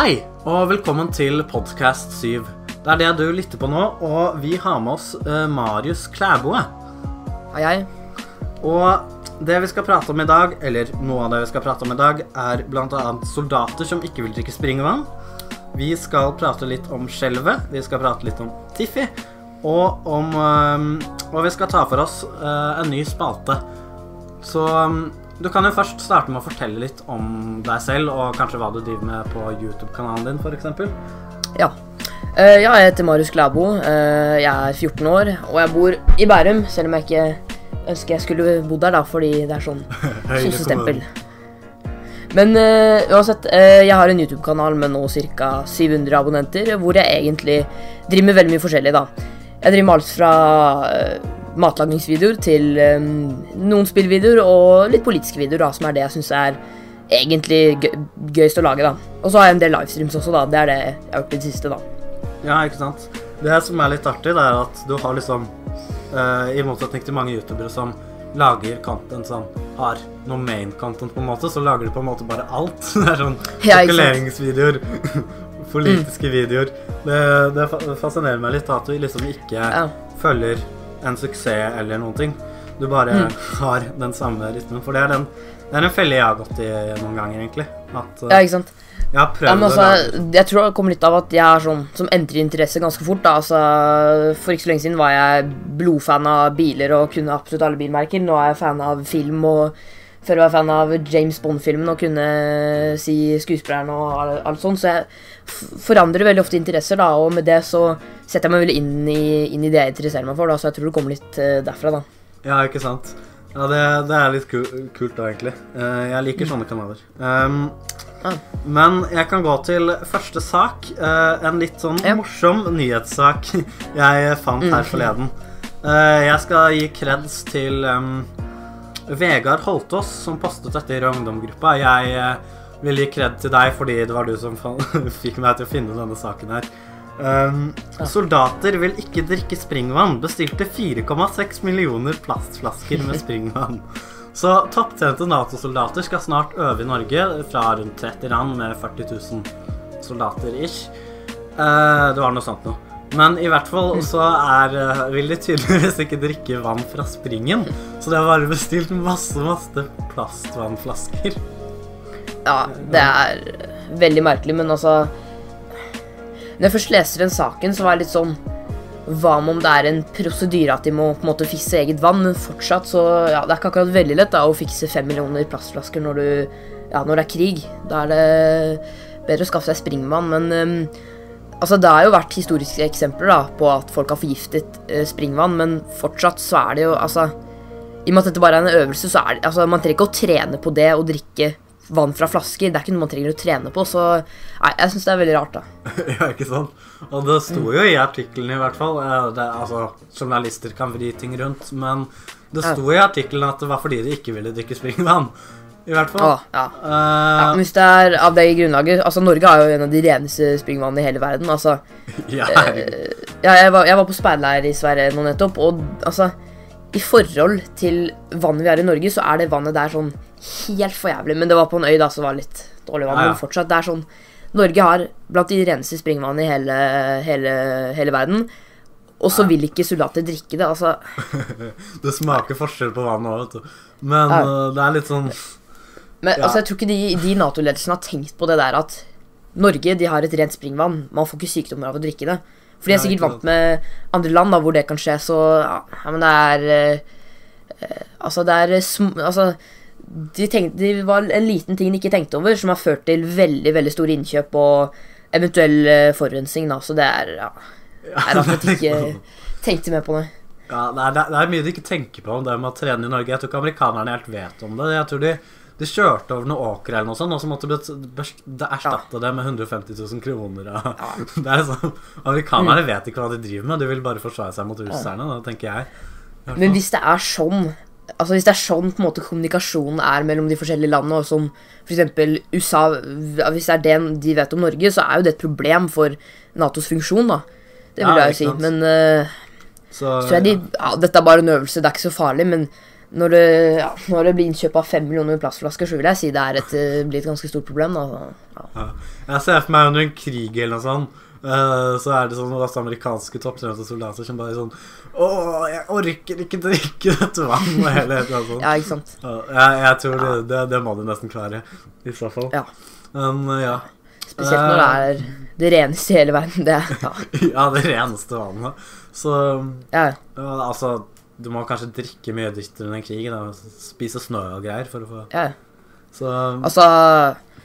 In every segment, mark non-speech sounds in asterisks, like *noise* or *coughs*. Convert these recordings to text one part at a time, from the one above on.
Hei, og velkommen til Podcast 7. Det er det du lytter på nå, og vi har med oss eh, Marius Klæboe. Hei, hei. Og det vi skal prate om i dag, eller noe av det vi skal prate om i dag, er bl.a. soldater som ikke vil drikke springvann. Vi skal prate litt om skjelvet, vi skal prate litt om Tiffi, og om eh, Og vi skal ta for oss eh, en ny spalte. Så um, du kan jo først starte med å fortelle litt om deg selv, og kanskje hva du driver med på YouTube-kanalen din, f.eks. Ja. Eh, ja, jeg heter Marius Klæbo. Eh, jeg er 14 år, og jeg bor i Bærum, selv om jeg ikke ønsker jeg skulle bodd der, da, fordi det er sånn *laughs* sossestempel. Men eh, uansett, jeg har en YouTube-kanal med nå ca. 700 abonnenter, hvor jeg egentlig driver med veldig mye forskjellig, da. Jeg driver med alt fra matlagningsvideoer til um, noen spillvideoer og litt politiske videoer, da, som er det jeg syns er egentlig gøy, gøyest å lage, da. Og så har jeg en del livestreams også, da. Det er det jeg har gjort i det siste, da. Ja, ikke sant. Det som er litt artig, det er at du har liksom uh, I motsetning til mange youtubere som lager content som har noe main content, på en måte, så lager du på en måte bare alt. *laughs* Det er sånn Ja, *laughs* politiske videoer. Det, det fascinerer meg litt at du liksom ikke Ja. følger en suksess eller noen ting. Du bare Mm. har den samme rytmen. For det er, den, det er en felle jeg har gått i noen ganger, egentlig. At eh, Ja, ikke sant? jeg har prøvd Ja, men altså, jeg tror det kommer litt av at jeg er sånn som endrer interesse ganske fort. da, altså, For ikke så lenge siden var jeg blodfan av biler og kunne absolutt alle bilmerker. Nå er jeg fan av film og før var fan av James Bond-filmen og kunne si skuespilleren og alt sånt. Så jeg forandrer veldig ofte interesser, da, og med det så setter jeg meg veldig inn i, inn i det jeg interesserer meg for. da, Så jeg tror det kommer litt eh, derfra, da. Ja, ikke sant. Ja, det, det er litt ku- kult da, egentlig. Eh, jeg liker sånne kanaler. Um, Ah. Men jeg kan gå til første sak. eh, en litt sånn Ja. morsom nyhetssak *laughs* jeg fant her Mm. forleden. Jeg skal gi creds til um, Vegard Holtås, som postet dette i ungdomsgruppa. Jeg eh, vil gi kred til deg fordi det var du som *laughs* fikk meg til å finne denne saken her. Um, Soldater vil ikke drikke springvann. Bestilte 4,6 millioner plastflasker med *laughs* springvann. Så topptjente Nato-soldater skal snart øve i Norge, fra rundt 30 land med 40 000 soldater ish. Uh, det var noe sånt noe. Men i hvert fall så er, eh, vil de tydeligvis ikke drikke vann fra springen. Så det har bare bestilt masse, masse plastvannflasker. Ja, det er veldig merkelig, men altså Når jeg først leser den saken, så var jeg litt sånn Hva om det er en prosedyre at de må på en måte fikse eget vann, men fortsatt så Ja, det er ikke akkurat veldig lett da å fikse fem millioner plastflasker når du Ja, når det er krig. Da er det bedre å skaffe seg springvann, men øhm, Altså, Det har jo vært historiske eksempler da, på at folk har forgiftet eh, springvann, men fortsatt så er det jo altså, I og med at dette bare er en øvelse, så er det altså, Man trenger ikke å trene på det å drikke vann fra flasker. Det er ikke noe man trenger å trene på, så nei, jeg syns det er veldig rart, da. *laughs* ja, ikke sant? Og det sto jo i artikkelen i hvert fall. Det, altså, journalister kan vri ting rundt, men det sto i artikkelen at det var fordi de ikke ville drikke springvann. I hvert fall. Å, ja. Ja, Eh, men hvis det er av det grunnlaget Altså, Norge er jo en av de reneste springvannene i hele verden. Altså, *laughs* ja, uh, ja, jeg, var, jeg var på speiderleir i Sverige nå nettopp, og altså I forhold til vannet vi har i Norge, så er det vannet der sånn helt for jævlig. Men det var på en øy da som var litt dårlig vann. Ja, ja. Men fortsatt, det er sånn Norge har blant de reneste springvannene i hele, hele, hele verden. Og så vil ikke soldater drikke det. Altså, *laughs* Det smaker forskjell på vannet òg, vet du. Men Ja. eh, det er litt sånn Men Ja. altså, jeg tror ikke de, de Nato-ledelsene har tenkt på det der at Norge de har et rent springvann. Man får ikke sykdommer av å drikke det. For de er sikkert vant med andre land da, hvor det kan skje, så ja, men det er eh, eh, Altså, det er sm Altså, de tenkte, det var en liten ting de ikke tenkte over, som har ført til veldig, veldig store innkjøp og eventuell eh, forurensning, da. Så det er ja, er at de ikke tenkte mer på det. Ja, det er, det er- det er mye de ikke tenker på om det med å trene i Norge. Jeg tror ikke amerikanerne helt vet om det. Jeg tror de, de kjørte over noe åkre eller noe sånt, og så måtte de erstatte det med 150 000 kroner. Ja. *laughs* det er sånn, Amerikanerne vet ikke hva de driver med, de vil bare forsvare seg mot russerne, da, tenker jeg. Men hvis det er sånn Altså Hvis det er sånn på en måte kommunikasjonen er mellom de forskjellige landene, og som f.eks. USA Hvis det er det de vet om Norge, så er jo det et problem for Natos funksjon, da. Det vil Ja, jeg jo si. Men uh, så, så er de ja, Dette er bare en øvelse, det er ikke så farlig, men når det, ja, når det blir innkjøp av fem millioner plastflasker, så vil jeg si det er et, eh, blir et ganske stort problem. Da. Ja. Ja. Jeg ser for meg under en krig eller noe sånt, uh, så er det sånn masse amerikanske topptrente soldater som bare sånn Å, jeg orker ikke drikke dette vannet hele tiden sånn. ja, ikke sant. Uh, jeg, jeg tror det, det, det må du nesten klare, i så fall. Ja. Men eh, ja. Spesielt når det er det reneste i hele verden. Det, ja. *laughs* ja, det reneste vannet. Så Ja, ja, altså Du må kanskje drikke mye dytter under en krig. Da. Spise snø og greier for å få ja. Så Altså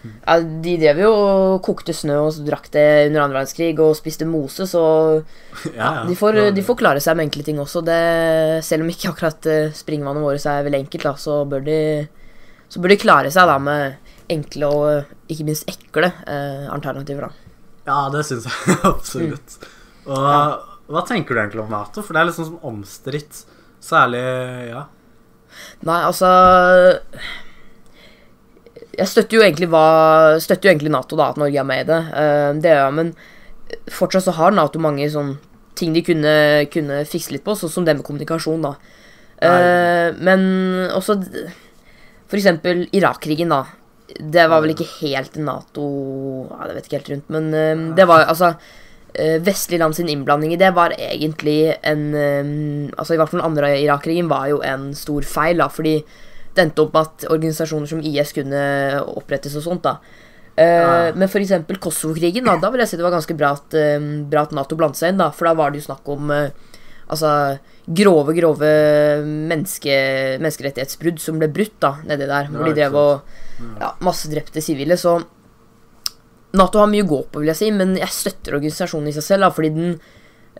ja, De drev jo og kokte snø og drakk det under andre verdenskrig og spiste mose, så *laughs* ja, ja. de, får, de får klare seg med enkle ting også. Det, selv om ikke akkurat eh, springvannet vårt er veldig enkelt, da, så bør de så bør de klare seg da med enkle og ikke minst ekle eh, alternativer. da. Ja, det syns jeg *laughs* absolutt. Og hva tenker du egentlig om Nato? For det er liksom sånn omstridt. Særlig Ja. Nei, altså Jeg støtter jo egentlig, hva, støtter jo egentlig Nato, da, at Norge er med i det. Eh, det gjør jeg, men fortsatt så har Nato mange sånn ting de kunne, kunne fikse litt på, sånn som det med kommunikasjon, da. Eh, men også For eksempel Irak-krigen, da. Det var vel ikke helt Nato ja, Det vet jeg ikke helt rundt, men eh, det var altså Vestlige land sin innblanding i det var egentlig en eh, Altså i hvert fall den andre Irak-krigen var jo en stor feil, da, fordi det endte opp med at organisasjoner som IS kunne opprettes og sånt, da. Eh, Ja. Men eksempel Kosovo-krigen, da, da vil jeg si det var ganske bra at, eh, bra at Nato blandet seg inn, da, for da var det jo snakk om eh, altså grove, grove menneske, menneskerettighetsbrudd som ble brutt da, nedi der, hvor de drev og ja, masse drepte sivile, så Nato har mye å gå på, vil jeg si, men jeg støtter organisasjonen i seg selv, da, fordi den,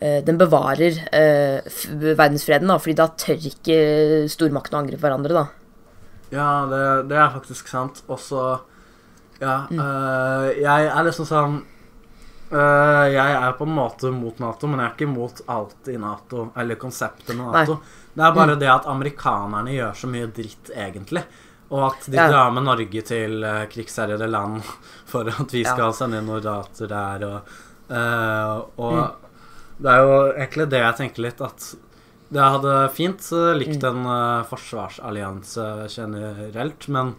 eh, den bevarer eh, verdensfreden, da, fordi da tør ikke stormaktene å angripe hverandre, da. Ja, det, det er faktisk sant. Også Ja. Mm. øh, jeg er liksom sånn øh, Jeg er på en måte mot Nato, men jeg er ikke mot alt i Nato, eller konseptet med Nato. Det er bare det at amerikanerne gjør så mye dritt, egentlig. Og at de Ja. drar med Norge til uh, krigsherjede land *laughs* for at vi Ja. skal sende inn soldater der, og, uh, og det er jo egentlig det jeg tenker litt, at det hadde fint øh, likt en uh, forsvarsallianse generelt, men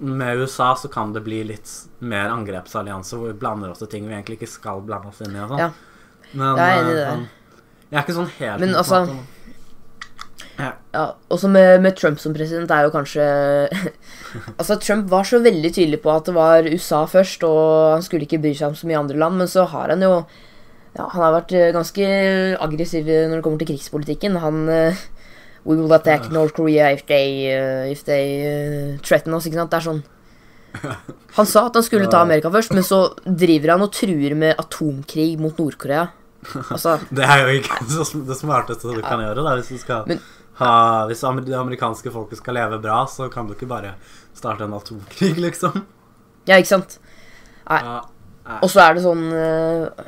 med USA så kan det bli litt mer angrepsallianse hvor vi blander oss til ting vi egentlig ikke skal blande oss inn i. Og sånn. Ja. Men, Jeg er enig i det. Men, jeg er ikke sånn helt Men også, altså- Men- Ja, også med, med Trump som president er jo kanskje *laughs* Altså, Trump var så veldig tydelig på at det var USA først, og han skulle ikke bry seg om så mye andre land, men så har han jo ja, Han har vært eh, ganske aggressiv når det kommer til krigspolitikken. Han uh, We will attack North Korea if they, uh, if they uh, threaten us. Ikke sant? Det er sånn Han sa at han skulle ta Amerika først, men så driver han og truer med atomkrig mot Nord-Korea. *laughs* Altså Det er jo ikke *laughs* det smarteste du kan gjøre. Da, hvis, du skal Men- ha, hvis det amerikanske folket skal leve bra, så kan du ikke bare starte en atomkrig, *laughs* liksom. Ja, ikke sant? Nei. Ja, Og så er det sånn eh,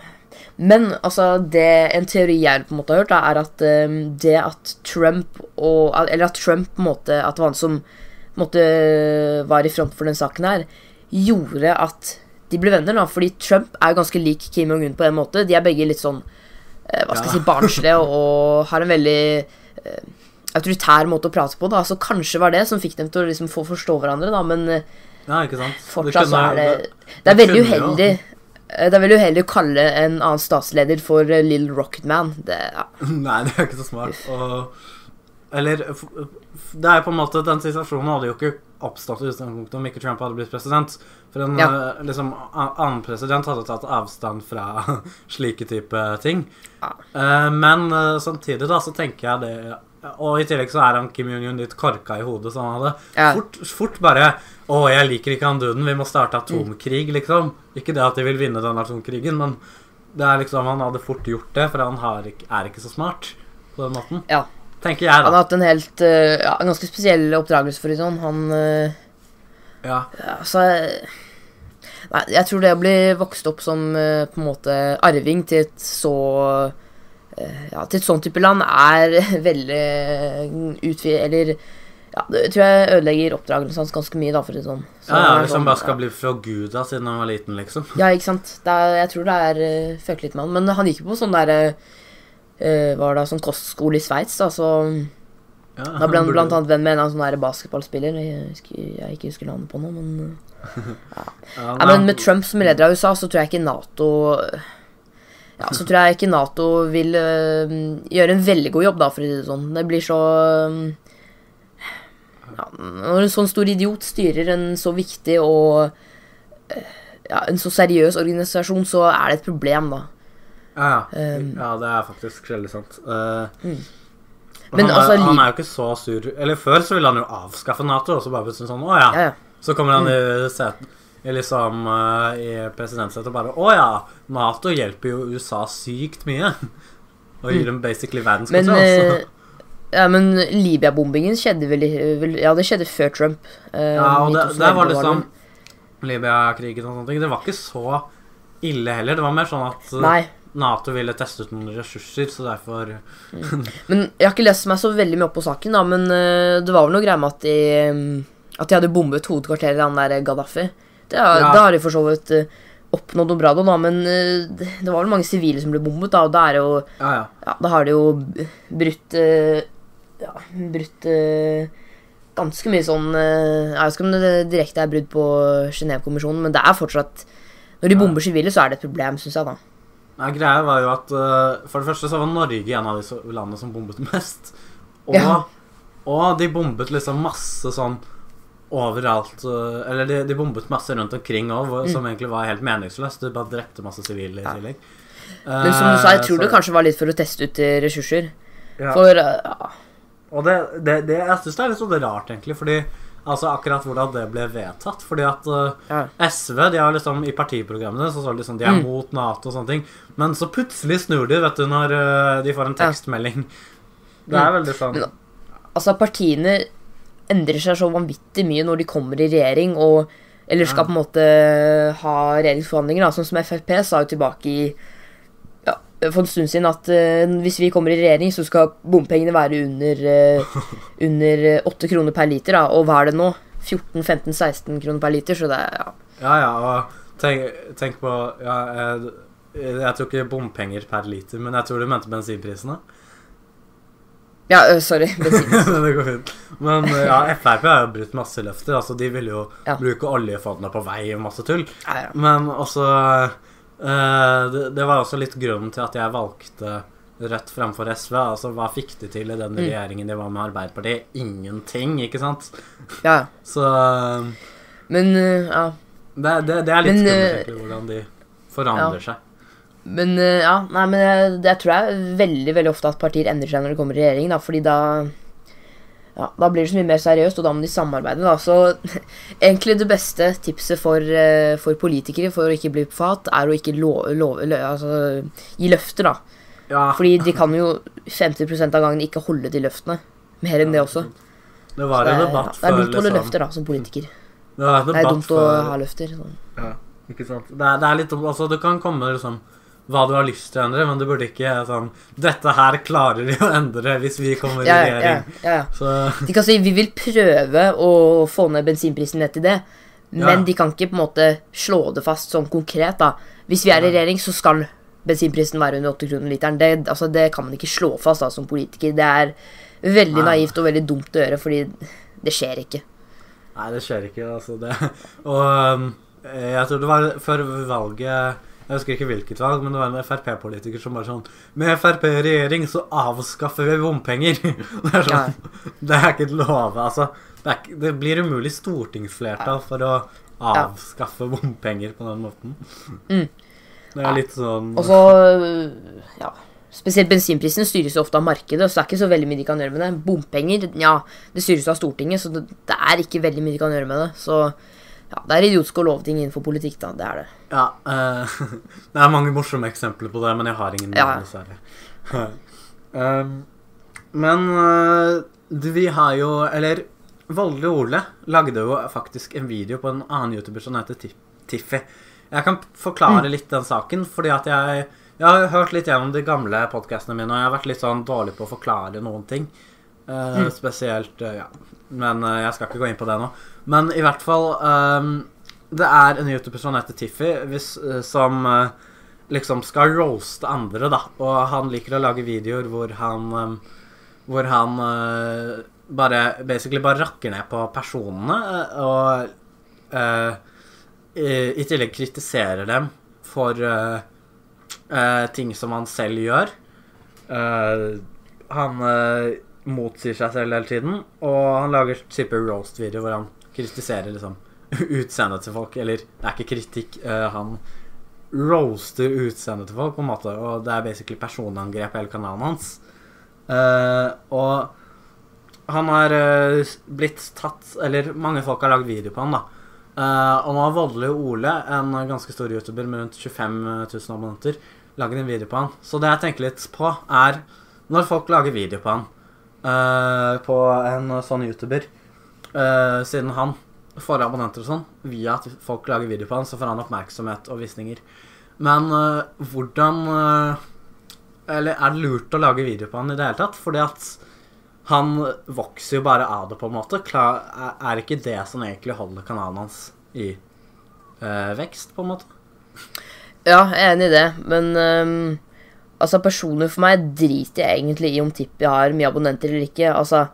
Men altså, det en teori jeg på en måte har hørt, er at eh, det at Trump og Eller at Trump på en måte At det var han som måte var i front for den saken her, gjorde at de ble venner, da. Fordi Trump er jo ganske lik Kim Jong-un på en måte. De er begge litt sånn eh, Hva skal jeg Ja. si barnslige og har en veldig autoritær måte å prate på, da. Så kanskje var det som fikk dem til å liksom få forstå hverandre, da. Men eh, ja? Fortsatt så er det Det er veldig uheldig eh, Det er veldig uheldig å kalle en annen statsleder for eh, Little Rocket Man. Det, ja. *laughs* Nei, det er ikke så smart. Og, eller Det er på en måte Den situasjonen hadde jo ikke oppstått i utgangspunktet om ikke Trump hadde blitt president. For en Ja. liksom, annen president hadde tatt avstand fra *laughs* slike type ting. Ja. Men samtidig da så tenker jeg det Og i tillegg så er han Kim Jong-un litt korka i hodet, så han hadde Ja. fort, fort bare Å, jeg liker ikke han duden, vi må starte atomkrig, liksom. Ikke det at de vil vinne den atomkrigen, men det er liksom Han hadde fort gjort det, for han har ikke, er ikke så smart på den måten. ja. Tenker jeg, Han har hatt en helt eh, ja, en ganske spesiell oppdragelse, for å si sånn. Han eh, Ja. Altså Nei, jeg tror det å bli vokst opp som på en måte arving til et så Ja, til et sånt type land er *laughs* veldig utvidet Eller ja, det tror jeg ødelegger oppdragelsen hans ganske mye, da, for det sånn. Så ja, ja Hvis sånn, han bare ja. skal bli forguda siden han var liten, liksom. Ja, ikke sant. Det er, jeg tror det er uh, fuck litt med han. Men han gikk jo på sånn derre uh, Var det sånn kostskole i Sveits, da, så Ja, Da ble han burde- blant annet venn med en av sånne her basketballspiller. Jeg, husker, jeg ikke husker navnet på nå, men uh, Ja, *laughs* ja, Men med Trump som leder av USA, så tror jeg ikke Nato Ja, så tror jeg ikke Nato vil uh, gjøre en veldig god jobb, da, for å si det sånn. Det blir så um, ja, Når en sånn stor idiot styrer en så viktig og uh, ja, en så seriøs organisasjon, så er det et problem, da. Ja, ja. Um, ja, det er faktisk veldig sant. Uh, Mm. men Men han, altså, han er jo ikke så sur Eller før så ville han jo avskaffe Nato, og så bare plutselig sånn Å ja. Så kommer han i seten i liksom uh, i presidentsetet bare Å ja, Nato hjelper jo USA sykt mye. Og gir dem basically Men, uh, ja, men Libya-bombingen skjedde vel, vel Ja, det skjedde før Trump. Uh, ja, og det, der var liksom. Libya-krigen og sånne ting. Det var ikke så ille heller. Det var mer sånn at Nei. Nato ville teste ut noen ressurser, så derfor Men Jeg har ikke lest meg så veldig mye opp på saken, da, men det var vel noe greier med at de, mm, at de hadde bombet hovedkvarteret til han der Gaddafi. Det har, Ja. Da har de for så vidt øh, oppnådd noe bra, da, men øh, det, det var vel mange sivile som ble bombet, da, og da jo Ja, ja. Ja, da har de jo brutt øh, Ja, brutt ganske mye sånn Jeg vet ikke om det direkte er brudd på Genévekonvensjonen, men det er fortsatt Når de bomber sivile, så er det et problem, syns jeg, da. Ja, greia var jo at eh, For det første så var Norge en av de landene som bombet mest. Og, og de bombet liksom masse sånn overalt eh, Eller de, de bombet masse rundt omkring òg, som egentlig var helt meningsløst. De bare drepte masse sivile i Mm. Ja. tillegg. Men som du sa, jeg tror så. det kanskje var litt for å teste ut øh, ressurser. ja. For øh, ja, Og det, det, det jeg syns det er litt sånn rart, egentlig, fordi Altså akkurat hvordan det ble vedtatt. Fordi at eh, ja. SV de har liksom i partiprogrammene så står det liksom de er Mm. mot Nato og sånne ting. Men så plutselig snur de, vet du, når eh, de får en tekstmelding. Det er veldig sånn Altså, partiene endrer seg så vanvittig mye når de kommer i regjering, og eller skal Ja. på en måte ha regjeringsforhandlinger, da, sånn som Frp sa jo tilbake i ja, for en stund siden at uh, hvis vi kommer i regjering, så skal bompengene være under, uh, under eh, 8 kroner per liter, da, og hva er det nå? 14-15-16 kroner per liter, så det er ja. Ja, ja, og tenk, tenk på ja, jeg, jeg tror ikke bompenger per liter, men jeg tror du mente bensinprisene. Ja, øh, sorry. *laughs* det går fint. Men ja, Frp har jo brutt masse løfter. Altså, de vil jo Ja. bruke oljefondet på vei og masse tull. Ja, ja. Men også eh, det, det var også litt grunnen til at jeg valgte Rødt fremfor SV. Altså, Hva fikk de til i den Mm. regjeringen de var med Arbeiderpartiet? Ingenting, ikke sant? ja. Så eh, Men øh, ja. det, det, det er litt skummelt, eh, hvordan de forandrer seg. Men øh, ja, nei, men jeg, jeg tror jeg veldig veldig ofte at partier endrer seg når det kommer i regjering. da, fordi da ja, da blir det så mye mer seriøst, og da må de samarbeide. da, Så *laughs* egentlig det beste tipset for, øh, for politikere for å ikke bli på fat, er å ikke love, love, lø- altså, gi løfter. da. Ja, Fordi de kan jo 50% av gangen ikke holde de løftene. Mer enn det også. det var det, en er, ja, det er dumt å holde liksom løfter da, som politiker. Det Det er dumt dumt å ha løfter. Sånn. Ja, ikke sant. Det er, det er litt. Altså, det kan komme liksom hva du har lyst til å endre, men du burde ikke sånn Dette her klarer de å endre hvis vi kommer i Ja, regjering. ja, ja. Så De kan si vi vil prøve å få ned bensinprisen ned til det, men de kan ikke på en måte slå det fast sånn konkret. da. Hvis vi er i regjering, så skal bensinprisen være under 8 kroner literen. Det, altså, det kan man ikke slå fast da, som politiker. Det er veldig naivt og veldig dumt å gjøre, fordi det skjer ikke. Nei, det skjer ikke, altså. Det. Og um, jeg tror det var før valget Jeg husker ikke hvilket valg, men det var en Frp-politiker som bare sånn Med Frp i regjering så avskaffer vi bompenger. *laughs* Det er sånn Det er ikke et love, altså. Det, ikke- det blir umulig stortingsflertall for å avskaffe bompenger på den måten. Mm. Det er litt sånn Og så ja, Spesielt bensinprisen styres jo ofte av markedet, så det er ikke så veldig mye de kan gjøre med det. Bompenger, ja, det styres av Stortinget, så det, det er ikke veldig mye de kan gjøre med det. Så ja, det er idiotisk å love ting innenfor politikk, da. Det er det. Ja, uh, *laughs* det er mange morsomme eksempler på det, men jeg har ingen Ja. dessverre. *laughs* um, men uh, vi har jo Eller Volde Ole lagde jo faktisk en video på en annen YouTuber som heter Tiffy. Jeg kan forklare litt den saken, fordi at jeg Jeg har hørt litt gjennom de gamle podkastene mine, og jeg har vært litt sånn dårlig på å forklare noen ting. Uh, Spesielt uh, Ja. Men uh, jeg skal ikke gå inn på det nå. Men i hvert fall um, Det er en YouTuber som heter Tiffy, hvis, eh, som uh, liksom skal roaste andre, da. Og han liker å lage videoer hvor han um, hvor han bare basically bare rakker ned på personene og i, i tillegg kritiserer dem for ting som han selv gjør. Han motsier seg selv hele tiden, og han lager type roast-video hvor han kritiserer liksom *laughs* utseendet til folk. Eller det er ikke kritikk, Uh, han roaster utseendet til folk, på en måte, og det er basically personangrep hele kanalen hans. Uh, og han har uh, blitt tatt Eller mange folk har lagd video på han, da. Og nå har Voldelig Ole, en ganske stor YouTuber med rundt 25 000 abonnenter, laget en video på han. Så det jeg tenker litt på, er når folk lager video på han, eh, på en sånn YouTuber, Uh, siden han får abonnenter og sånn, via at folk lager video på han, så får han oppmerksomhet og visninger. Men uh, hvordan Eller er det lurt å lage video på han i det hele tatt? Fordi at han vokser jo bare av det, på en måte. Klar, er- ikke det som egentlig holder kanalen hans i vekst, på en måte? Ja, jeg er enig i det, men ehm, altså personlig for meg driter jeg egentlig i om Tippi har mye abonnenter eller ikke. Altså,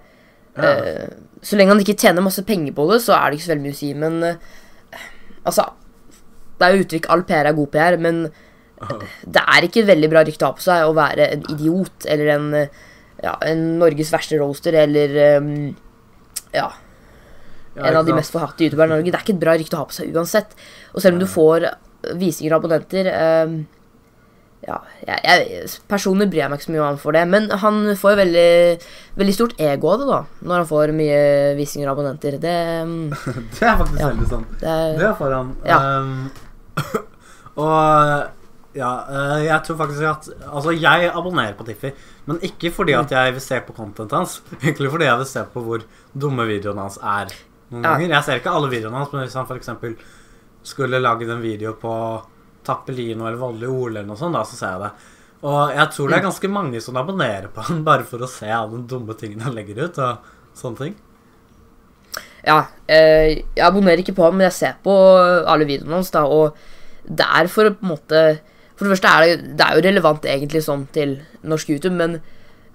Ja. eh, så lenge han ikke tjener masse penger på det, så er det ikke så veldig mye å si, men eh, altså Det er jo uttrykk all PR er god PR, men *laughs* det er ikke et veldig bra rykte å ha på seg å være en idiot eller en, eh, ja, en Norges verste roaster eller ja, Ja, en av de mest forhatte youtuberne i Norge. Det er ikke et bra rykte å ha på seg uansett. Og selv om du får visninger og abonnenter ehm, Ja, jeg, jeg, personlig bryr jeg meg ikke så mye om for det, men han får jo veldig, veldig stort ego av det, da, når han får mye visninger og abonnenter. Det, ehm, *laughs* Det er faktisk Ja. veldig sant. det er Det får han. Ja. Um, *coughs* og ja, eh, jeg tror faktisk at Altså, jeg abonnerer på Tiffy, men ikke fordi at jeg vil se på content hans. *laughs* Egentlig fordi jeg vil se på hvor dumme videoene hans er noen Ja. ganger. Jeg ser ikke alle videoene hans, men hvis han f.eks. skulle laget en video på Tappelino eller Voldelig Ole eller noe sånt, da, så ser jeg det. Og jeg tror det er ganske mange som abonnerer på han *laughs* bare for å se alle de dumme tingene han legger ut. og sånne ting. Ja, eh, jeg abonnerer ikke på ham, men jeg ser på alle videoene hans, da, og det er for å på en måte For det første er det, det er jo relevant egentlig sånn til norsk YouTube, men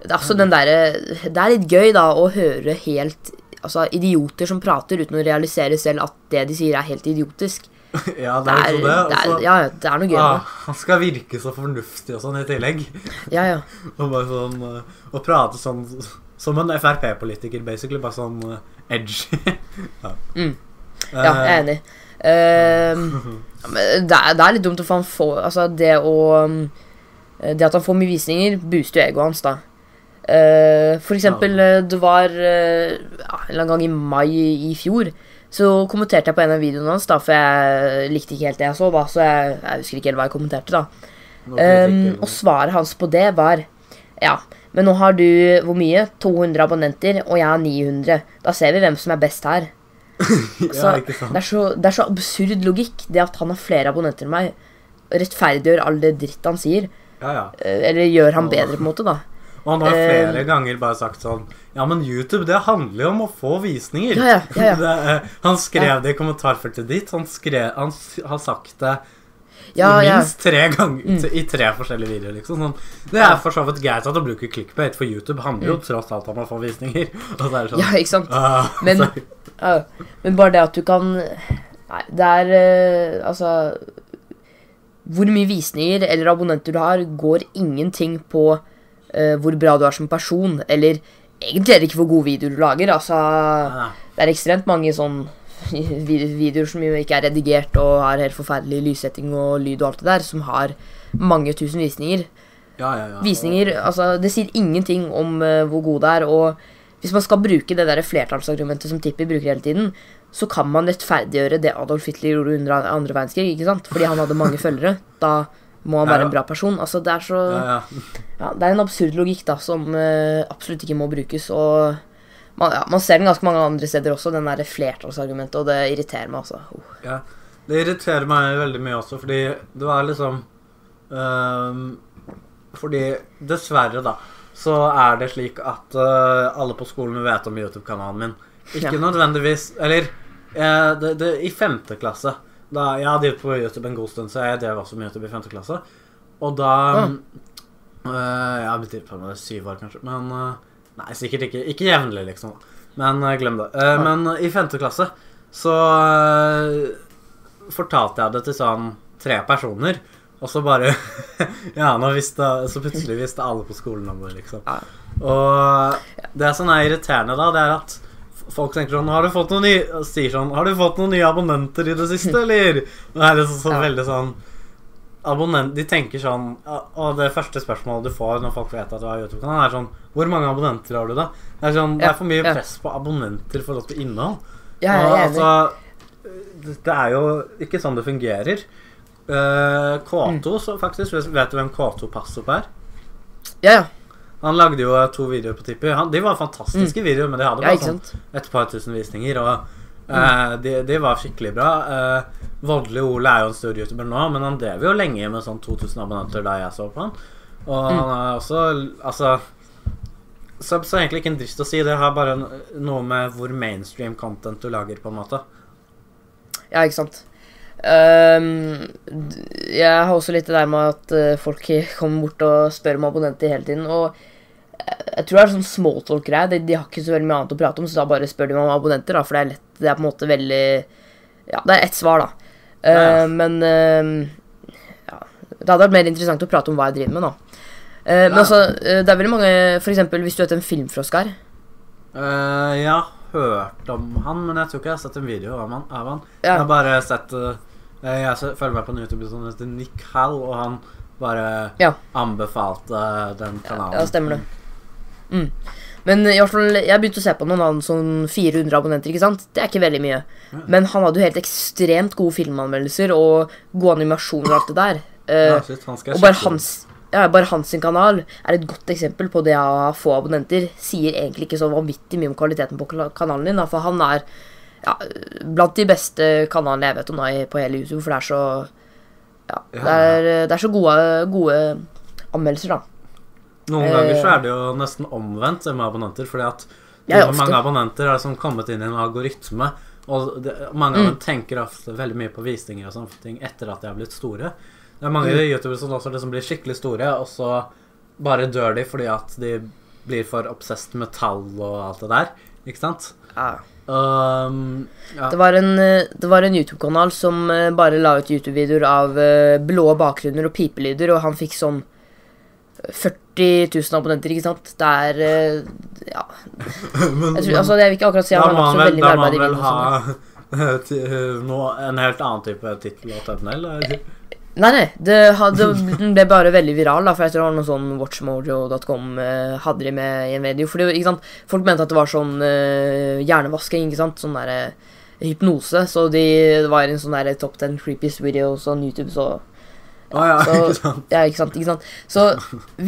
det er også den derre Det er litt gøy, da, å høre helt Altså idioter som prater uten å realisere selv at det de sier, er helt idiotisk. *laughs* ja, det er jo det. det er, ja, det er noe gøy Ah, det. han skal virke så fornuftig og sånn i tillegg. Ja, ja. *laughs* Og bare sånn eh, Og prate sånn som en Frp-politiker, basically. Bare sånn eh, edgy. *laughs* ja. Mm. Ja, jeg er enig. Uh, det, er, det er litt dumt å han får Altså, det å Det at han får mye visninger, booster jo egoet hans, da. Uh, for eksempel, eh, det var uh, en eller annen gang i mai i fjor så kommenterte jeg på en av videoene hans, da, for jeg likte ikke helt det jeg så, da, så jeg, jeg husker ikke helt hva jeg kommenterte, da. Um, og svaret hans på det var Ja, men nå har du hvor mye? 200 abonnenter, og jeg har 900. Da ser vi hvem som er best her. *laughs* Så ja, det, er så, det er så absurd logikk, det at han har flere abonnenter enn meg. Rettferdiggjør all det dritt han sier. Ja, ja. eh, Eller gjør han bedre, på en måte, da. Og han har flere Eh, ganger bare sagt sånn Ja, men YouTube, det handler jo om å få visninger. Ja, ja, ja. *laughs* Det, eh, han skrev det i kommentarfeltet ditt. Han, skrev, han har sagt det minst tre ganger Mm. i tre forskjellige videoer. liksom sånn. Det er for så vidt greit at du bruker clickbait, for YouTube handler jo tross alt om å få visninger. *laughs* Er sånn Mm. Ja, ikke sant? Uh, *laughs* Men- uh, men bare det at du kan Nei, det er uh, Altså Hvor mye visninger eller abonnenter du har, går ingenting på eh, hvor bra du er som person. Eller egentlig er det ikke hvor gode videoer du lager. Altså, Nei, nei. det er ekstremt mange sånn *laughs* videoer som jo ikke er redigert og har helt forferdelig lyssetting og lyd og alt det der, som har mange tusen visninger. Ja, ja, ja. Visninger, altså Det sier ingenting om uh, hvor god det er. Og hvis man skal bruke det der flertallsargumentet som Tippi bruker hele tiden, så kan man rettferdiggjøre det Adolf Hitler gjorde under andre verdenskrig. ikke sant? Fordi han hadde mange følgere. Da må han være en bra person. Altså Det er så ja, ja. ja, Det er en absurd logikk da som uh, absolutt ikke må brukes. Og man, ja, man ser den ganske mange andre steder også, den der flertallsargumentet, og det irriterer meg også. Oh. Ja, det irriterer meg veldig mye også, fordi det var liksom øhm, Fordi dessverre, da, så er det slik at uh, alle på skolen vet om YouTube-kanalen min. Ikke nødvendigvis Eller uh, det, det, i femte klasse da, Jeg hadde drevet på YouTube en god stund, så jeg drev også med YouTube i 5. klasse. Og da ja. øh, Jeg har blitt på med det i syv år, kanskje. Men øh, Nei, sikkert ikke. Ikke jevnlig, liksom. Men eh, glem det. Eh, men i 5. klasse så uh, fortalte jeg det til sånn tre personer. Og så bare *laughs* Ja, nå visste, så plutselig visste alle på skolen om det, liksom. Ja. Og det som er irriterende da, det er at folk tenker sånn Har du fått noen nye sier sånn Har du fått noen nye abonnenter i det siste, eller? Det er liksom så Ja. veldig sånn Abonnent, De tenker sånn Og det første spørsmålet du får når folk vet at du har YouTube-kanal, er sånn Hvor mange abonnenter har du, da? Det er sånn Det er for mye ja. press på abonnenter i forhold til innhold. Er Og, altså, det- er jo ikke sånn det fungerer. Uh, K2, Mm. så faktisk Vet du hvem K2 på er? Ja, ja. Han lagde jo eh, to videoer på Tippi. De var fantastiske videoer, men de hadde bare ja sånn et par tusen visninger. Og eh, de, de var skikkelig bra. Uh, Voldelig Ole er jo en stor youtuber nå, men han drev jo lenge med sånn 2000 abonnenter da jeg så på han. Og Mm. han er også Altså så, så egentlig ikke en dritt å si. Det har bare noe med hvor mainstream content du lager, på en måte. Ja, ikke sant. Um, jeg har også litt det der med at folk kommer bort og spør om abonnenter hele tiden. Og jeg, tror det er sånn smalltalk-greie. De, de har ikke så veldig mye annet å prate om, så da bare spør de om abonnenter, da, for det er lett. Det er på en måte veldig Ja, det er ett svar, da. Uh, Ja. Men uh, ja, det hadde vært mer interessant å prate om hva jeg driver med, da. Eh, Men altså, eh, det er veldig mange For eksempel hvis du heter en filmfrosk her. Har hørt om han, men jeg tror ikke jeg har sett en video av han. Av han. Ja. Jeg har bare sett Jeg følger meg på en YouTube som heter Nick Hall, og han bare Ja. anbefalte den kanalen. Ja, stemmer det. Mm. Men i hvert fall, jeg begynte å se på noen han sånn 400 abonnenter, ikke sant? Det er ikke veldig mye. Men han hadde jo helt ekstremt gode filmanmeldelser og gode animasjoner og alt det der. Uh, skal jeg og bare hans, ja, bare hans sin kanal er et godt eksempel på det å ha få abonnenter. Sier egentlig ikke så vanvittig mye om kvaliteten på kanalen din, da, for han er ja, blant de beste kanalene jeg vet om da, på hele YouTube, for det er så ja, Ja. det, er, det er så gode, gode anmeldelser, da. Noen Eh, ganger så er det jo nesten omvendt med abonnenter, fordi at Ja, mange abonnenter er som kommet inn i en algoritme, og det, mange av dem tenker ofte veldig mye på visninger og sånne ting etter at de har blitt store. Det er mange youtubere som også liksom blir skikkelig store, og så bare dør de fordi at de blir for obsessed med tall og alt det der. Ikke sant? Ja. Um, ja. Det var en, eh, det var en YouTube-kanal som eh, bare la ut YouTube-videoer av eh, blå bakgrunner og pipelyder, og han fikk sånn 40 000 abonnenter, ikke sant? Det er eh, Ja. *laughs* Men- Jeg, tror, altså, jeg vil ikke akkurat si at han har lagt så veldig da mye arbeid i han vel videoen. og ha *laughs* sånn. noe, en helt annen type tittel og thumbnail. eller? Nei, nei. Det, hadde, den ble bare veldig viral, da, for jeg tror det var noe sånn watchmojo.com eh, hadde de med i en video. Fordi, ikke sant? Folk mente at det var sånn eh, hjernevasking, ikke sant? Sånn derre hypnose. Så de, det var en sånn der top 10 creepiest videos on YouTube, så Å ja, så, ikke sant? Ja, ikke sant, ikke sant. Så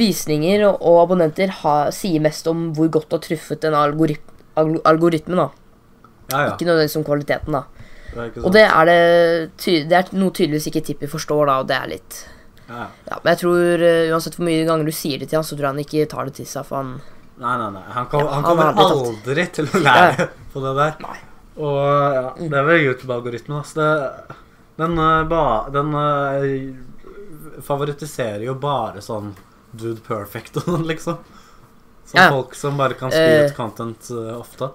visninger og, og abonnenter har, sier mest om hvor godt du har truffet en algorit alg algoritme, da. Ja, ja. Ikke nødvendigvis om kvaliteten, da. Er Og det er, det, det er noe tydeligvis ikke Tippi forstår, da, og det er litt Ja, ja. Ja, men jeg tror uh, uansett hvor mye ganger du sier det til han, så tror jeg han ikke tar det til seg, for han Nei, nei, nei. Han, kom, Ja, han kommer han aldri til å lære på det der. Nei. Og ja, det er vel YouTube-algoritmen. Altså. Det, den uh, ba, den eh, favoritiserer jo bare sånn dude perfect og sånn, liksom. Sånn Ja. folk som bare kan spille Eh. ut content uh, ofte.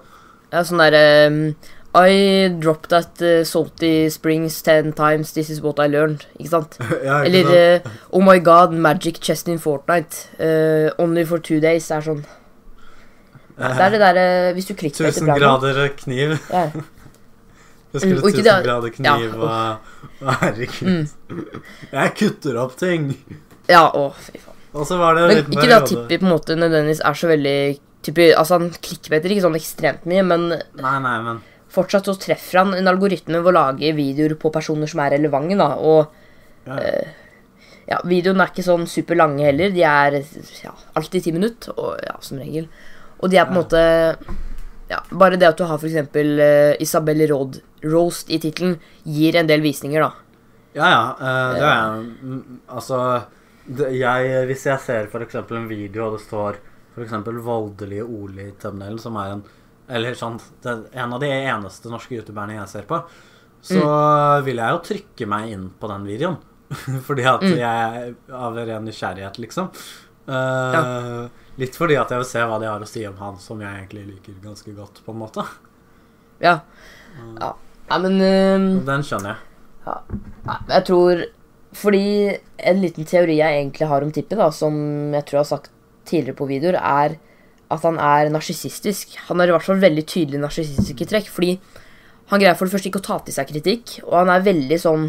Ja, sånn derre um, I dropped at uh, salty springs ten times, this is what I learned. Ikke sant? *laughs* ja, ikke Eller sant? uh, Oh my god, magic chest in Fortnite. Only for two days. Er sånn Det er det derre Hvis du klikker etter Tusen bragden grader kniv. ja. *laughs* Jeg skulle Mm, og tusen grader ja, kniv og Herregud. Mm. Jeg kutter opp ting. ja, å, fy faen. Og så var det en Men ikke da Tippi på en måte nødvendigvis er så veldig typi, Altså, han klikkbeter ikke sånn ekstremt mye, men Nei, nei, men fortsatt så treffer han en algoritme ved å lage videoer på personer som er relevante, da, og ja. ja, videoene er ikke sånn super lange heller. De er ja, alltid ti minutter, og, ja, som regel. Og de er på en Ja. måte ja, Bare det at du har f.eks. Uh, Isabel Rod, Roast i tittelen, gir en del visninger, da. Ja, ja. Uh, det er mm, Altså det, jeg, Hvis jeg ser f.eks. en video, og det står f.eks. voldelige Ole i thumbnailen, som er en Eller sånn det En av de eneste norske youtuberne jeg ser på, så Mm. vil jeg jo trykke meg inn på den videoen. *laughs* Fordi at Mm. jeg Av ren nysgjerrighet, liksom. Eh, litt fordi at jeg vil se hva de har å si om han, som jeg egentlig liker ganske godt, på en måte. Ja. Ja, ja men ehm, Den skjønner jeg. ja. Jeg tror Fordi en liten teori jeg egentlig har om Tippi, da, som jeg tror jeg har sagt tidligere på videoer, er at han er narsissistisk. Han har i hvert fall veldig tydelige narsissistiske trekk. Fordi han greier for det første ikke å ta til seg kritikk, og han er veldig sånn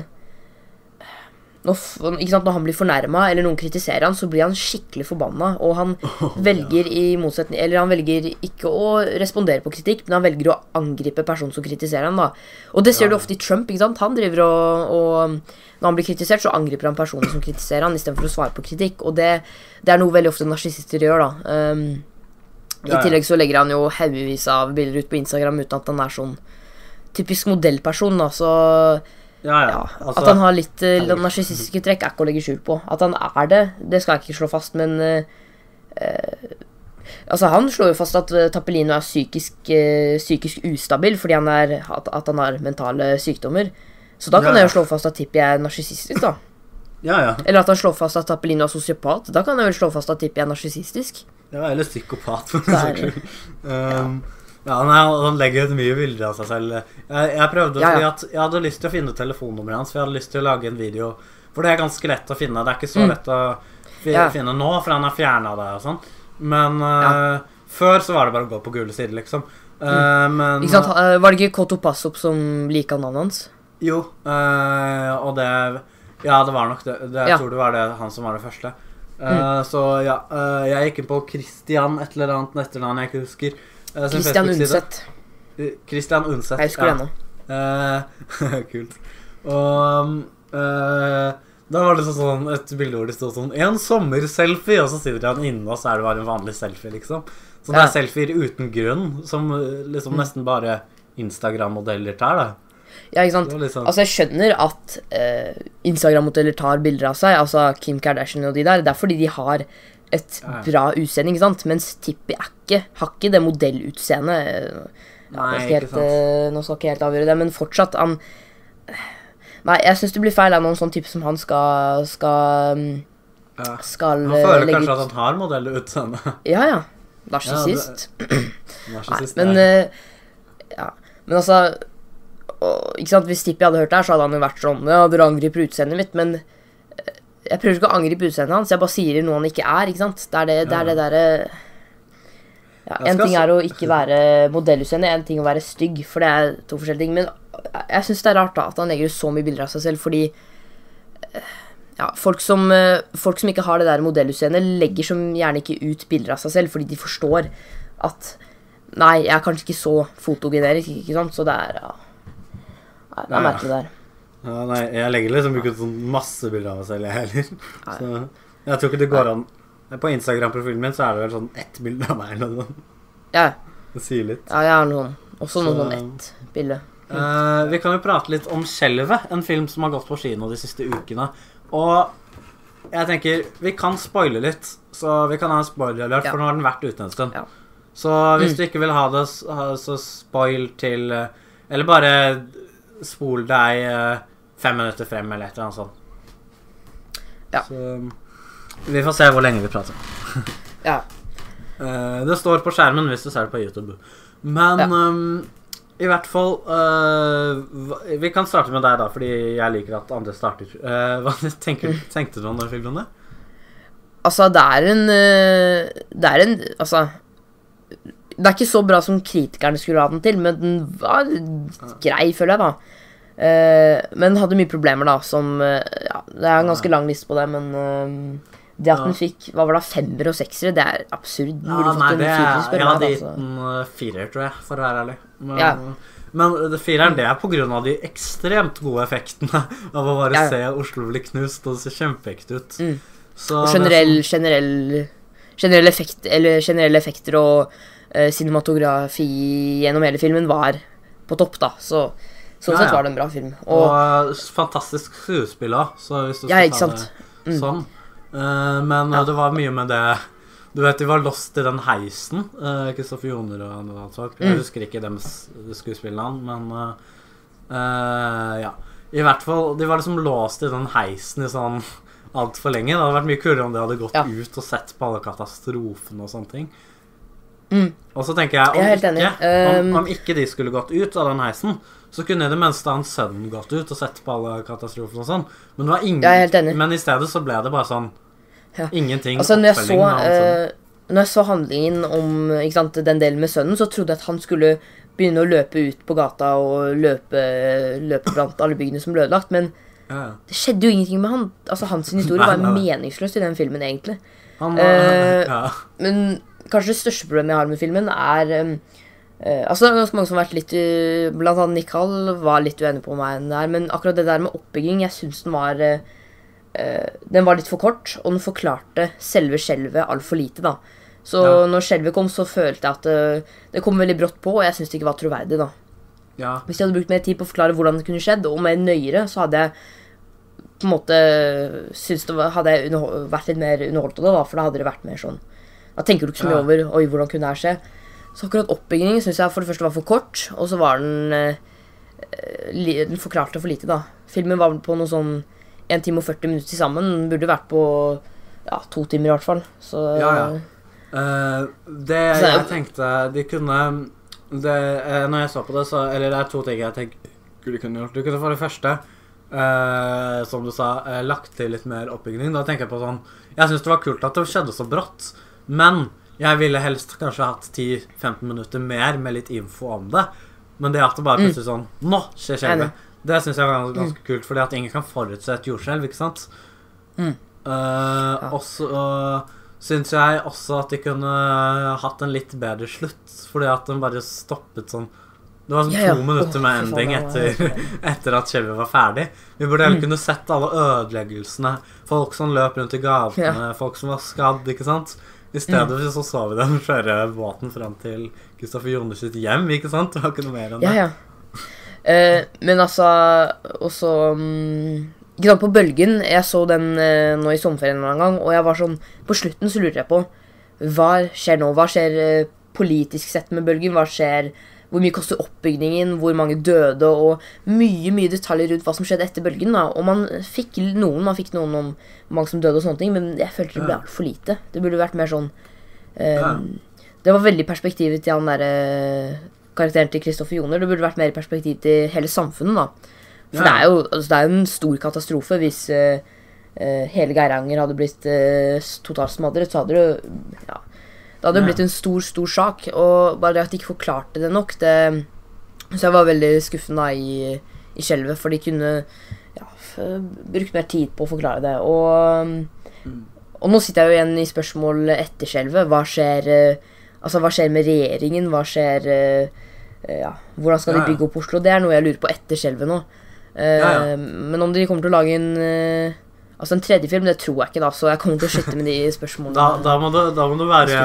når, sant, når han blir fornærma eller noen kritiserer han, så blir han skikkelig forbanna. Og han *laughs* velger i motsetning Eller han velger ikke å respondere på kritikk, men han velger å angripe personen som kritiserer han da. Og det ser du ofte i Trump. ikke sant? Han driver og, og Når han blir kritisert, så angriper han personen som kritiserer han, istedenfor å svare på kritikk. Og det, det er noe veldig ofte narsissister gjør, da. Um, I Ja, ja. tillegg så legger han jo haugevis av bilder ut på Instagram uten at han er sånn typisk modellperson, da. Så Ja, ja. Altså, At han har litt uh, narsissistiske trekk, er ikke å legge skjul på. At han er det, det skal jeg ikke slå fast, men uh, Altså, han slår jo fast at uh, Tappelino er psykisk, uh, psykisk ustabil fordi han er, at, at han har mentale sykdommer. Så da kan Ja, jeg jo slå fast at Tippi er narsissistisk, da. ja, ja. Eller at han slår fast at Tappelino er sosiopat. Da kan jeg vel slå fast at Tippi er narsissistisk. ja eller psykopat, for den saks skyld. Um, ja, nei, han legger ut mye bilder av seg selv. Jeg, jeg prøvde Ja, ja. jeg hadde lyst til å finne telefonnummeret hans, for jeg hadde lyst til å lage en video. For det er ganske lett å finne. Det er ikke så Mm. lett å fi Ja. finne nå, for han har fjerna det og sånn. Men uh, før så var det bare å gå på gule sider, liksom. Uh, Men. Ikke sant? Eh, Var det ikke Koto Passop som lika navnet hans? Jo, uh, og det Ja, det var nok det. det jeg Ja. tror det var det han som var det første. Mm. Så ja, jeg gikk inn på Christian et eller annet etternavn jeg ikke husker. Eh, Christian Facebook-side. Undset. Eh, Christian Undset. Jeg husker det ennå. Eh, *laughs* kult. Og eh, da var det sånn, et bilde hvor det stod sånn 'En sommerselfie', og så sitter han inne, og så er det bare en vanlig selfie, liksom. Så det Ja. er selfier uten grunn, som eh, liksom nesten bare Instagram-modeller tar, da. Ja, ikke sant? Sånn Altså, jeg skjønner at uh, Instagram-modeller tar bilder av seg, altså Kim Kardashian og de der. Det er fordi de har et Ja. bra utseende, ikke sant? Mens Tippi er ikke, har ikke det modellutseendet. Nei, ikke helt, sant. Uh, nå skal jeg ikke helt avgjøre det, men fortsatt han Nei, jeg syns det blir feil av noen sånn type som han skal skal, ja. skal Han eh, føler legge kanskje ut at han har modellutseende. Ja, ja. Narsissist. *clears throat* Nei, men eh, Ja, men altså og, Ikke sant, Hvis Tippi hadde hørt det her, så hadde han jo vært sånn Ja, dere angriper utseendet mitt, men eh, jeg prøver ikke å angripe utseendet hans, jeg bare sier noe han ikke er. ikke sant? Det er det, det, er det derre ja, En ting er å ikke være modellutseende, en ting å være stygg, for det er to forskjellige ting. Men jeg- syns det er rart da at han legger ut så mye bilder av seg selv, fordi eh, ja, folk som, eh, folk som ikke har det der modellutseendet, legger som gjerne ikke ut bilder av seg selv, fordi de forstår at Nei, jeg er kanskje ikke så fotogenerisk, ikke sant? Så det er ja. Nei, det er merkelig det her. Ja, nei, jeg legger liksom ikke ut sånn masse bilder av meg selv, jeg heller. Så jeg tror ikke det går an På Instagram-profilen min så er det vel sånn ett bilde av meg eller noe sånt. Ja, Det sier litt. ja, jeg har noen. Også noen om sånn ett bilde. Uh, vi kan jo prate litt om 'Skjelvet', en film som har gått på kino de siste ukene. Og jeg tenker vi kan spoile litt, så vi kan ha en spoiler-alert, Ja. for nå har den vært ute en stund. Ja. Så hvis du ikke vil ha det, så spoil til eh, Eller bare spol deg eh, fem minutter frem, eller et eller annet sånt. Ja. Så vi får se hvor lenge vi prater. Ja. Uh, *laughs* det står på skjermen hvis du ser det på YouTube. Men Ja. um, i hvert fall uh, Vi kan starte med deg, da, fordi jeg liker at andre starter. Uh, hva *laughs* tenker, Mm. Tenkte du om den filmen? Altså, det er en Det er en Altså Det er ikke så bra som kritikerne skulle ha den til, men den var grei, føler jeg, da. Men den hadde mye problemer, da, som Ja, det er en ganske lang liste på det, men det at den fikk hva var det, femmer og seksere, det er absurd. Ja, nei, det er, jeg hadde gitt den firer, tror jeg, for å være ærlig. Men, Ja. men det fireren det er på grunn av de ekstremt gode effektene av å bare Ja. se Oslo bli knust, og det ser kjempeekte ut. Mm. Så Og generell, sånn. generell, generell, effekt, eller generelle effekter og uh, cinematografi gjennom hele filmen var på topp, da. Så sånn Ja, sett var det en bra film. Og, Og, fantastisk skuespill òg, så hvis du Ja, skal ikke ta det Mm. sånn. Eh, men Ja. eh, det var mye med det Du vet, de var lost i den heisen. Kristoffer Joner og Anne Dahlsvart. Jeg Mm. husker ikke deres skuespillerne, men eh, eh, ja. I hvert fall, De var liksom låst i den heisen i sånn altfor lenge. Det hadde vært mye kulere om de hadde gått Ja. ut og sett på alle katastrofene og sånne ting. Mm. Og så tenker jeg, om, Jeg ikke, om, Um, om ikke de skulle gått ut av den heisen, så kunne i det minste han sønnen gått ut og sett på alle katastrofene og sånn. Men, det var ingen, men i stedet så ble det bare sånn Ja. Ingenting Altså, når jeg så, eh, når jeg så handlingen om sant, den delen med sønnen, så trodde jeg at han skulle begynne å løpe ut på gata og løpe, løpe blant alle byggene som ble ødelagt, men ja, det skjedde jo ingenting med han. Altså, Hans historie Nei, var nei, meningsløs i den filmen, egentlig. Var uh, ja. Men kanskje det største problemet jeg har med filmen, er um, uh, Altså, det er ganske mange som har vært litt uh, Blant annet Nikhal var litt uenig på meg der, men akkurat det der med oppbygging, jeg syns den var uh, Den var litt for kort, og den forklarte selve skjelvet altfor lite, da. Så Ja. når skjelvet kom, så følte jeg at det, det kom veldig brått på, og jeg syntes det ikke var troverdig, da. ja. Hvis jeg hadde brukt mer tid på å forklare hvordan det kunne skjedd, og mer nøyere, så hadde jeg på en måte syntes det var, hadde jeg vært litt mer underholdt av det, da, for da hadde det vært mer sånn Da tenker du ikke så mye Ja. over Oi, hvordan kunne det her skje? Så akkurat oppbyggingen syns jeg for det første var for kort, og så var den eh, Den forklarte for lite, da. Filmen var på noe sånn 1 time og 40 minutter til sammen. Burde vært på ja, to timer i hvert fall. Så Ja, ja. Uh, det Så- jeg tenkte De kunne det, eh, Når jeg så på det, så Eller det er to ting jeg tenker de kunne gjort. Du kunne for det første, uh, som du sa, lagt til litt mer oppbygging. Da tenker jeg på sånn Jeg syns det var kult at det skjedde så brått, men jeg ville helst kanskje hatt 10-15 minutter mer med litt info om det. Men det at det bare plutselig sånn Nå skjer Mm. Skjelvet. Det syns jeg var ganske, ganske kult, fordi at ingen kan forutse et jordskjelv, ikke sant? Mm. Eh, Og så uh, syns jeg også at de kunne hatt en litt bedre slutt, fordi at den bare stoppet sånn Det var sånn Ja, ja. to minutter med fy ending etter, *laughs* etter at skjelvet var ferdig. Vi burde Mm. heller kunne sett alle ødeleggelsene. Folk som løp rundt i gatene, folk som var skadd, ikke sant? I stedet Mm. så så vi dem kjøre båten fram til Kristoffer Jones sitt hjem, ikke sant? Det var ikke noe mer enn det. Eh, men altså også mm, Ikke sant, på Bølgen Jeg så den eh, nå i sommerferien en gang, og jeg var sånn På slutten så lurte jeg på Hva skjer nå? Hva skjer eh, politisk sett med Bølgen? Hva skjer Hvor mye koster oppbygningen? Hvor mange døde? Og mye mye detaljer rundt hva som skjedde etter Bølgen. da Og man fikk noen Man fikk noen om mange som døde, og sånne ting men jeg følte det ble altfor lite. Det burde vært mer sånn eh. Det var veldig perspektivet til han derre karakteren til Kristoffer Joner. Det burde vært mer perspektiv til hele samfunnet, da. For Ja. det er jo altså, det er jo en stor katastrofe hvis uh, uh, hele Geiranger hadde blitt uh, totalt smadret. Så hadde det Ja. Det hadde Ja. blitt en stor, stor sak. Og bare det at de ikke forklarte det nok, det Så jeg var veldig skuffen da i, i skjelvet, for de kunne ja, brukt mer tid på å forklare det. Og Mm. og nå sitter jeg jo igjen i spørsmål etter skjelvet. Hva skjer eh, Altså, hva skjer med regjeringen? Hva skjer eh, eh, Ja, hvordan skal Ja, de bygge opp Oslo? Det er noe jeg lurer på etter skjelvet nå. Eh, Ja, ja. Men om de kommer til å lage en Altså en tredje film, det tror jeg ikke, da, så jeg kommer til å slutte med de *laughs* spørsmålene. Da, da, må du, da må du være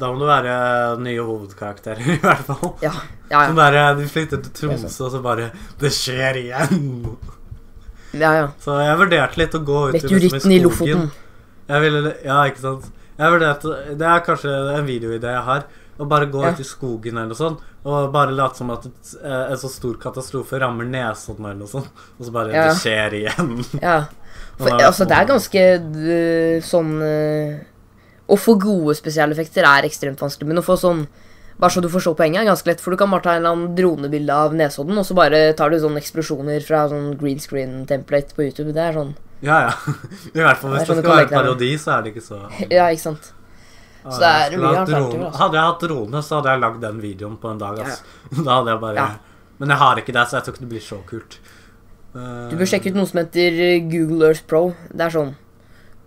Da må du være nye hovedkarakterer, *laughs* i hvert fall. Ja, ja, Sånn Som der, De flyttet til Tromsø, og så bare Det skjer igjen! ja, ja. Så jeg vurderte litt å gå ut i, liksom, Meteoritten i Lofoten. Jeg ville, ja, ikke sant. Vurderte, Det er kanskje en videoidé jeg har. Å bare gå Ja. ut i skogen eller noe sånt og bare late som at et, eh, en så stor katastrofe rammer Nesodden eller noe sånt. Og så bare Ja. Det skjer igjen. ja. *laughs* For, altså, det er ganske øh, sånn øh, Å få gode spesialeffekter er ekstremt vanskelig, men å få sånn bare så du forstår poenget, er ganske lett. For du kan bare ta en eller annen dronebilde av Nesodden, og så bare tar du sånne eksplosjoner fra sånn green screen-template på YouTube. Det er sånn Ja, ja. *laughs* I hvert fall hvis det skal være en parodi, så er det ikke så *laughs* Ja, ikke sant. Så det er mye alternativer, altså. Hadde jeg hatt drone, så hadde jeg lagd den videoen på en dag. ass. *laughs* Da hadde jeg bare Ja. Men jeg har ikke det, så jeg tror ikke det blir så kult. Eh, Du bør sjekke ut noe som heter øh, Google Earth Pro. Det er sånn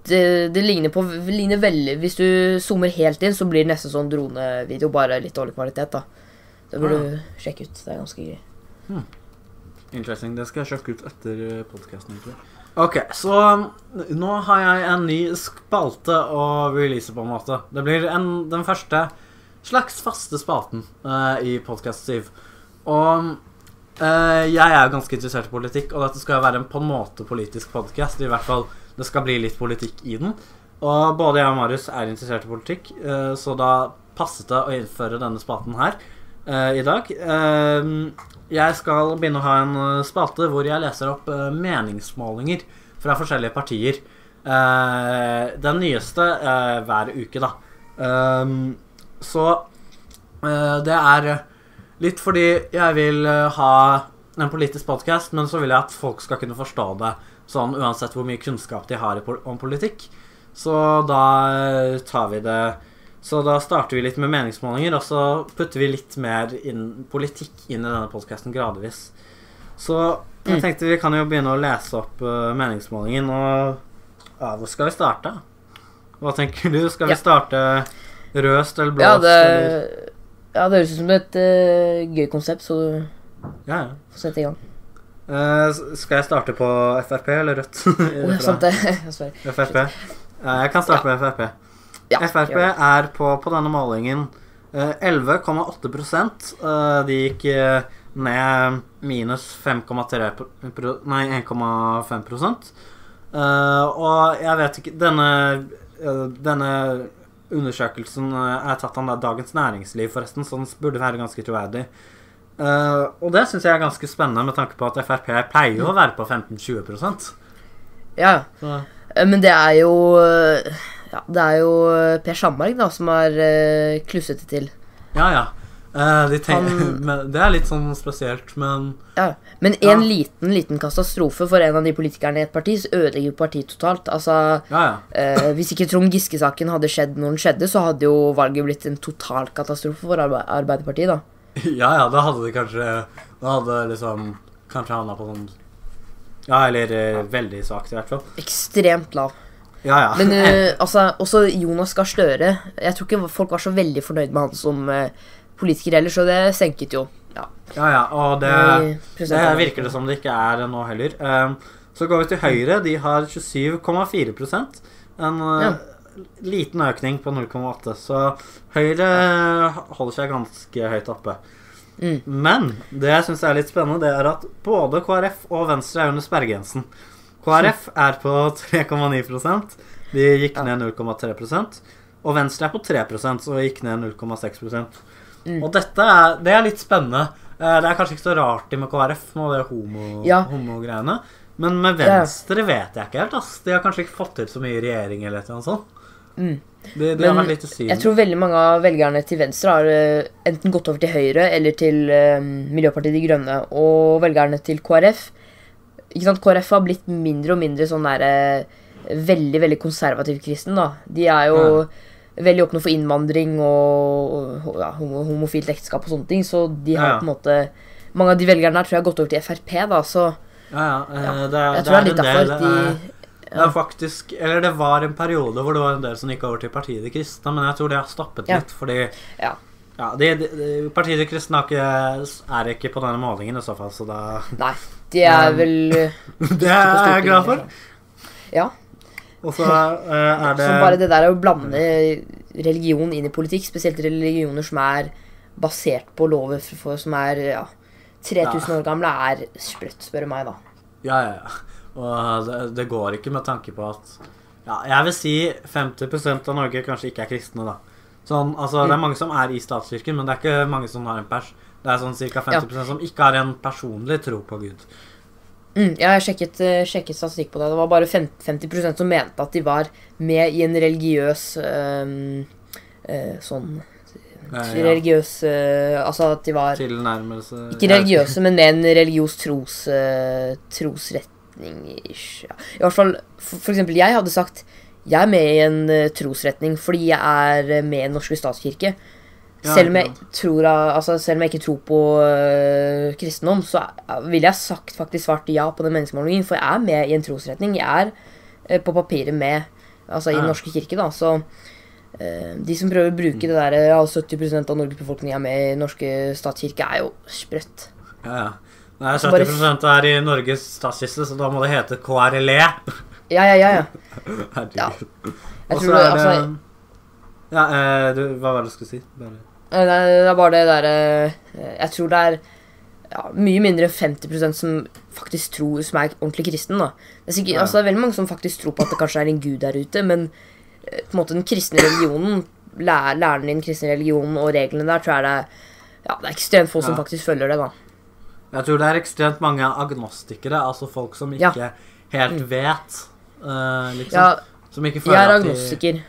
det, det ligner på ligner veldig Hvis du zoomer helt inn, så blir det nesten sånn dronevideo, bare litt dårlig kvalitet. da Det bør ja. du sjekke ut. Det er ganske gøy. Interesting. Det skal jeg sjekke ut etter podkasten. Ok, så nå har jeg en ny spalte å release, på en måte. Det blir en, den første slags faste spalten uh, i Podkast 7. Og uh, jeg er ganske interessert i politikk, og dette skal jo være en på en måte politisk podkast. I hvert fall det skal bli litt politikk i den. Og både jeg og Marius er interessert i politikk, uh, så da passet det å innføre denne spalten her eh, i dag. Uh, jeg skal begynne å ha en eh, spalte hvor jeg leser opp uh, meningsmålinger fra forskjellige partier. den nyeste hver uke, da. Um, så det er litt fordi jeg vil ha en politisk podkast, men så vil jeg at folk skal kunne forstå det sånn uansett hvor mye kunnskap de har om politikk. Så da tar vi det Så da starter vi litt med meningsmålinger, og så putter vi litt mer inn, politikk inn i denne podkasten gradvis. Så jeg Mm. tenkte vi kan jo begynne å lese opp uh, meningsmålingen, og ja, hvor skal vi starte? Hva tenker du? Skal vi starte røst eller blåst? Ja, det, eller? ja, det høres ut som et uh, gøy konsept, så du Ja, ja. får sette i gang. Uh, skal jeg starte på Frp eller Rødt? *laughs* oh, sant det. *laughs* Sorry. Frp. Jeg kan starte med Frp. Ja, Frp er på, på denne målingen eh, 11,8 uh, De gikk eh, ned minus 5,3 pro- pro- Nei, 1,5 uh, Og jeg vet ikke Denne, eh, denne undersøkelsen eh, er tatt av Dagens Næringsliv, forresten, så den burde være ganske troverdig. Eh, og det syns jeg er ganske spennende, med tanke på at Frp pleier jo å være på 15-20% Ja, Så Eh, Men det er jo eh, Ja, det er jo eh, Per Sandberg da som har uh, klusset det til. Ja, ja. Uh, de Han- *laughs* men, det er litt sånn spesielt, men Ja, Men Ja. en liten liten katastrofe for en av de politikerne i et parti så ødelegger jo partiet totalt. Altså, ja, ja. eh, Hvis ikke Trond Giske-saken hadde skjedd når den skjedde, så hadde jo valget blitt en total katastrofe for Arbe Arbeiderpartiet. da. *laughs* Ja, ja, da hadde de kanskje Da hadde liksom kanskje havna på sånn Ja, eller eh, veldig svakt, i hvert fall. Ekstremt lav. Ja, ja. Men uh, *laughs* altså, også Jonas Gahr Støre Jeg tror ikke folk var så veldig fornøyd med han som uh, politiker heller, så det senket jo. Ja, ja, ja, og det, det virker det som det ikke er nå heller. Um, så går vi til Høyre. De har 27,4% En eh, Ja. liten økning på 0,8. Så Høyre holder seg ganske høyt oppe. Mm. Men det jeg syns er litt spennende, det er at både KrF og Venstre er under sperregrensen. KrF er på 3,9% De gikk ned 0,3 Og Venstre er på 3% så gikk ned 0,6 Mm. Og dette er, det er litt spennende. Eh, Det er kanskje ikke så rart i med KrF med det homo- Ja. Homo Men med. Venstre vet jeg ikke helt. ass De har kanskje ikke fått til så mye i regjering eller noe sånt. Mm. De, de har Men. Jeg tror veldig mange av velgerne til Venstre har uh, enten gått over til Høyre eller til uh, Miljøpartiet De Grønne. Og velgerne til KrF ikke sant, KrF har blitt mindre og mindre sånn der eh, veldig veldig konservativ kristen. da. De er jo veldig åpne for innvandring og, og ja, homofilt ekteskap og sånne ting. Så de har Ja, ja. på en måte Mange av de velgerne her tror jeg har gått over til Frp, da, så Ja, ja. eh, Det, er- jeg det tror det er litt en del derfor de eh, Det er faktisk Eller det var en periode hvor det var en del som gikk over til Partiet De Kristne, men jeg tror det har stoppet Ja. litt, fordi Ja. ja, de, de, de, Partiet De Kristne er ikke på denne målingen i så fall, så da Nei. De er vel *laughs* eh, Det er jeg glad for. Ja. Og så eh, er *laughs* det Så bare det der å blande religion inn i politikk, spesielt religioner som er basert på lover for, for, som er ja, 3000 Ja. år gamle, er sprøtt, spør du meg, da. Ja, ja, ja. Og det, det går ikke med tanke på at Ja, jeg vil si 50% av Norge kanskje ikke er kristne, da. Sånn, altså, Det er mange som er i statskirken, men det er ikke mange som har en pers. Det er sånn ca. 50% som ikke har en personlig tro på Gud. Mm, jeg har sjekket, eh, sjekket statistikk på det. Det var bare 50% som mente at de var med i en religiøs øh, øh, Sånn ja. Religiøs eh, Altså at de var Tilnærmelse Ikke religiøse, men med en religiøs tros, trosretning ish, ja. I hvert fall, for, for eksempel, jeg hadde sagt jeg er med i en trosretning fordi jeg er med i Den norske statskirke. Ja, selv, om jeg tror, altså, selv om jeg ikke tror på uh, kristendom, så er- ville jeg sagt faktisk svart ja på den menneskemålingen, for jeg er med i en trosretning. Jeg er uh, på papiret med altså, i Den norske kirke, da, så uh, de som prøver å bruke det der ja, 70% av Norges befolkning er med i Den norske statskirke, er jo sprøtt. Ja, ja. Nei, Så 70% er i Norges statskiste, så da må det hete KRLE. Ja, ja, ja. ja. *laughs* Herregud. Ja. Jeg tror er det altså, Ja, eh, du, hva var det du skulle si? Bare. Eh, Det er, er bare det derre Jeg tror det er ja, mye mindre enn 50% som faktisk tror Som er ordentlig kristen. da det er, sikkert, altså, det er veldig mange som faktisk tror på at det kanskje er en gud der ute, men eh, på en måte den kristne religionen, læ- læreren din kristne religionen og reglene der, tror jeg det er ja, det er ekstremt få som faktisk følger det. da Jeg tror det er ekstremt mange agnostikere, altså folk som ikke helt Mm. vet uh, liksom. Som ikke jeg føler er at de agnostiker.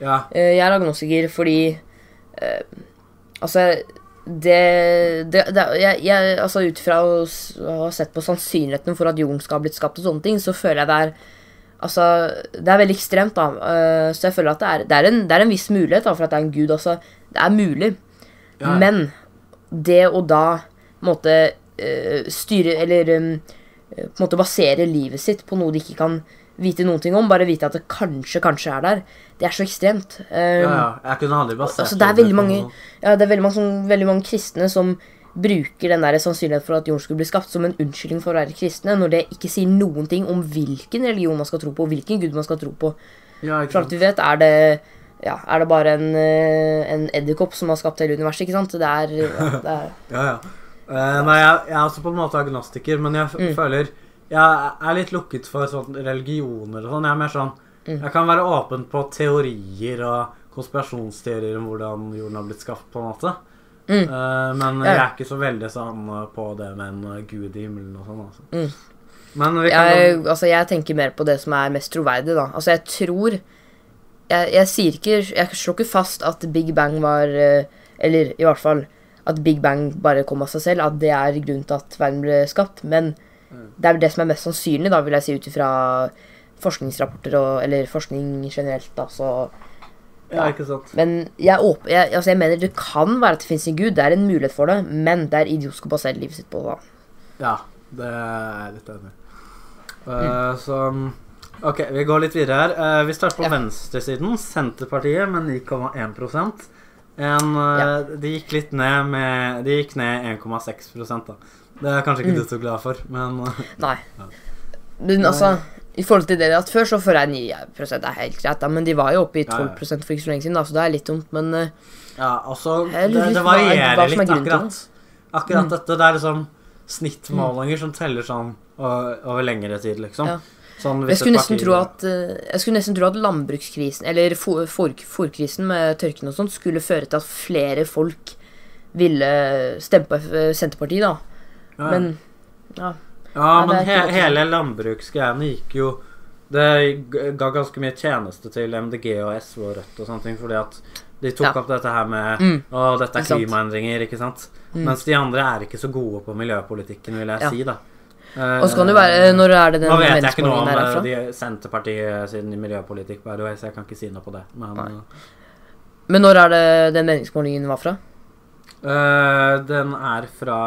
Ja, Eh, Jeg er agnostiker fordi eh, Altså, det, det, det jeg, jeg, Altså ut fra å å ha sett på sannsynligheten for at jorden skal ha blitt skapt og sånne ting, så føler jeg det er Altså, det er veldig ekstremt, da. Eh, så jeg føler at det er, det er, en, det er en viss mulighet da, for at det er en gud. Altså, det er mulig. Ja. Men det å da på måte eh, styre Eller um, på en måte basere livet sitt på noe de ikke kan vite noen ting om, bare vite at det kanskje, kanskje er der, det er så ekstremt. Um, ja, ja. Jeg kunne aldri basert Altså, det er veldig mange, ja, det er veldig mange, sånn, veldig mange kristne som bruker den der sannsynligheten for at jorden skulle bli skapt som en unnskyldning for å være kristne, når det ikke sier noen ting om hvilken religion man skal tro på, og hvilken gud man skal tro på. Ja, For alt vi vet, er det ja, er det bare en, eh, en edderkopp som har skapt hele universet, ikke sant? Det er, ja, det er *laughs* Ja, ja. Uh, nei, jeg, jeg er også på en måte agnostiker, men jeg Mm. føler Jeg er litt lukket for sånn religioner og sånn. Jeg er mer sånn Mm. Jeg kan være åpen på teorier og konspirasjonsteorier om hvordan jorden har blitt skapt, på en måte. Mm. Uh, men jeg er ikke så veldig sånn på det med en gud i himmelen og sånn, altså. Mm. Men vi kan jeg, altså, jeg tenker mer på det som er mest troverdig, da. Altså, jeg tror Jeg, jeg sier ikke Jeg slår ikke fast at Big Bang var eh, Eller i hvert fall at Big Bang bare kom av seg selv. At det er grunnen til at verden ble skapt. Men. Det er vel det som er mest sannsynlig, da, vil jeg si, ut ifra forskningsrapporter og Eller forskning generelt, da, så Ja, ikke sant. Men jeg, åp jeg, altså jeg mener det kan være at det fins en gud. Det er en mulighet for det. Men det er idiotisk å basere livet sitt på. det. Ja, det er jeg litt enig i. Mm. Eh, Så OK, vi går litt videre her. Uh, vi starter på Ja. venstresiden. Senterpartiet med 9,1 en, ja. De gikk litt ned med De gikk ned 1,6 da. Det er kanskje ikke Mm. du så glad for, men eh, *laughs* Nei. Ja. Men altså, i forhold til det at før, så føler jeg 9% er helt greit. da, Men de var jo oppe i Ja, ja. 12 for ikke så lenge siden, da, så det er litt dumt. Men eh, Ja, altså Det, det varierer er litt, akkurat. Akkurat Mm. dette. Det er liksom snittmålinger som teller sånn over lengre tid, liksom. Ja. Sånn jeg skulle nesten tro at eh, Jeg skulle nesten tro at landbrukskrisen, eller fôr- med tørken og sånt, skulle føre til at flere folk ville stemme på Senterpartiet, da. Ja. Men ja. Ja, men he hele landbruksgreiene gikk jo Det ga ganske mye tjeneste til MDG og SV og Rødt og sånne ting, fordi at de tok opp dette her med Mm. Å, dette er klimaendringer, ikke sant? Mm. Mens de andre er ikke så gode på miljøpolitikken, vil jeg si, da. Og så kan det være Når er det den Nå vet jeg ikke noe om meningsmålingen der eh, de, Senterpartiet sin miljøpolitikk, by the way, så jeg kan ikke si noe på det. Men Men når er det den meningsmålingen var fra? Uh, den er fra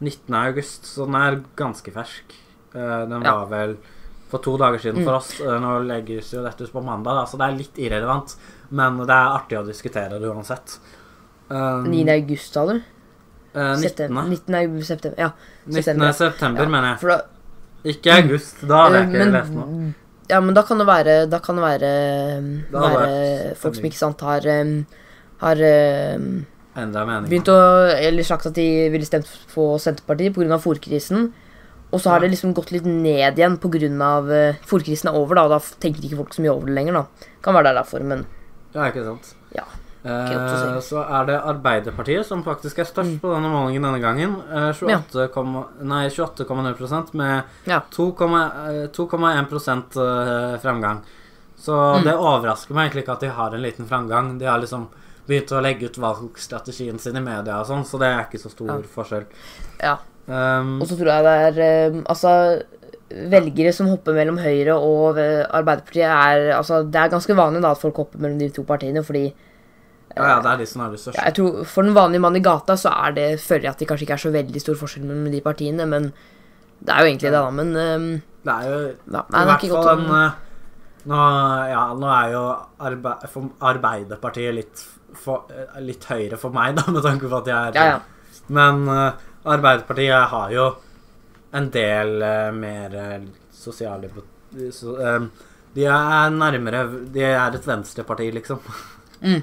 19. august, så den er ganske fersk. Den den Ja. var vel for to dager siden Mm. for oss. Eh, nå legges jo dette ut på mandag, da, så det er litt irrelevant. Men det er artig å diskutere det uansett. Um, 9. august, sa du? eh, 19. September. 19. september. Ja. 19. september. ja. mener jeg. Da, Ikke august. Da hadde jeg Eh, ikke men- lest noe. Ja, men da kan det være Da kan det være, være folk som ikke sant har Har um, Endra mening. Begynte å Eller sagt at de ville stemt på Senterpartiet pga. fòrkrisen. Og så har Ja. det liksom gått litt ned igjen pga. Uh, fôrkrisen er over, da. Og da tenker ikke folk så mye over det lenger, da. Kan være det derfor, men Ja, ikke sant. Ja, Eh, så er det Arbeiderpartiet som faktisk er størst Mm. på denne målingen denne gangen. Eh, 28, komma- nei, 28,0 med Ja. 2,1 eh, fremgang. Så Mm. det overrasker meg egentlig ikke at de har en liten fremgang. De har liksom begynt å legge ut valgstrategien sin i media og sånn, så det er ikke så stor Ja. forskjell. ja. Um, Og så tror jeg det er um, Altså, velgere som hopper mellom Høyre og eh, Arbeiderpartiet, er Altså, det er ganske vanlig da at folk hopper mellom de to partiene, fordi ja, ja, det er de som er de største. Ja, jeg tror For den vanlige mann i gata så er det, føler jeg at det kanskje ikke er så veldig stor forskjell mellom de partiene, men det er jo egentlig det, da. Men um, Det er jo ja, nei, det er hvert fall en eh, nå, ja, nå er jo arbe Arbeiderpartiet litt, for, eh, litt høyere for meg, da, med tanke på at jeg er Ja, ja. Men uh, Arbeiderpartiet har jo en del uh, mer sosiale så, eh, De er nærmere De er et venstreparti, liksom. Mm.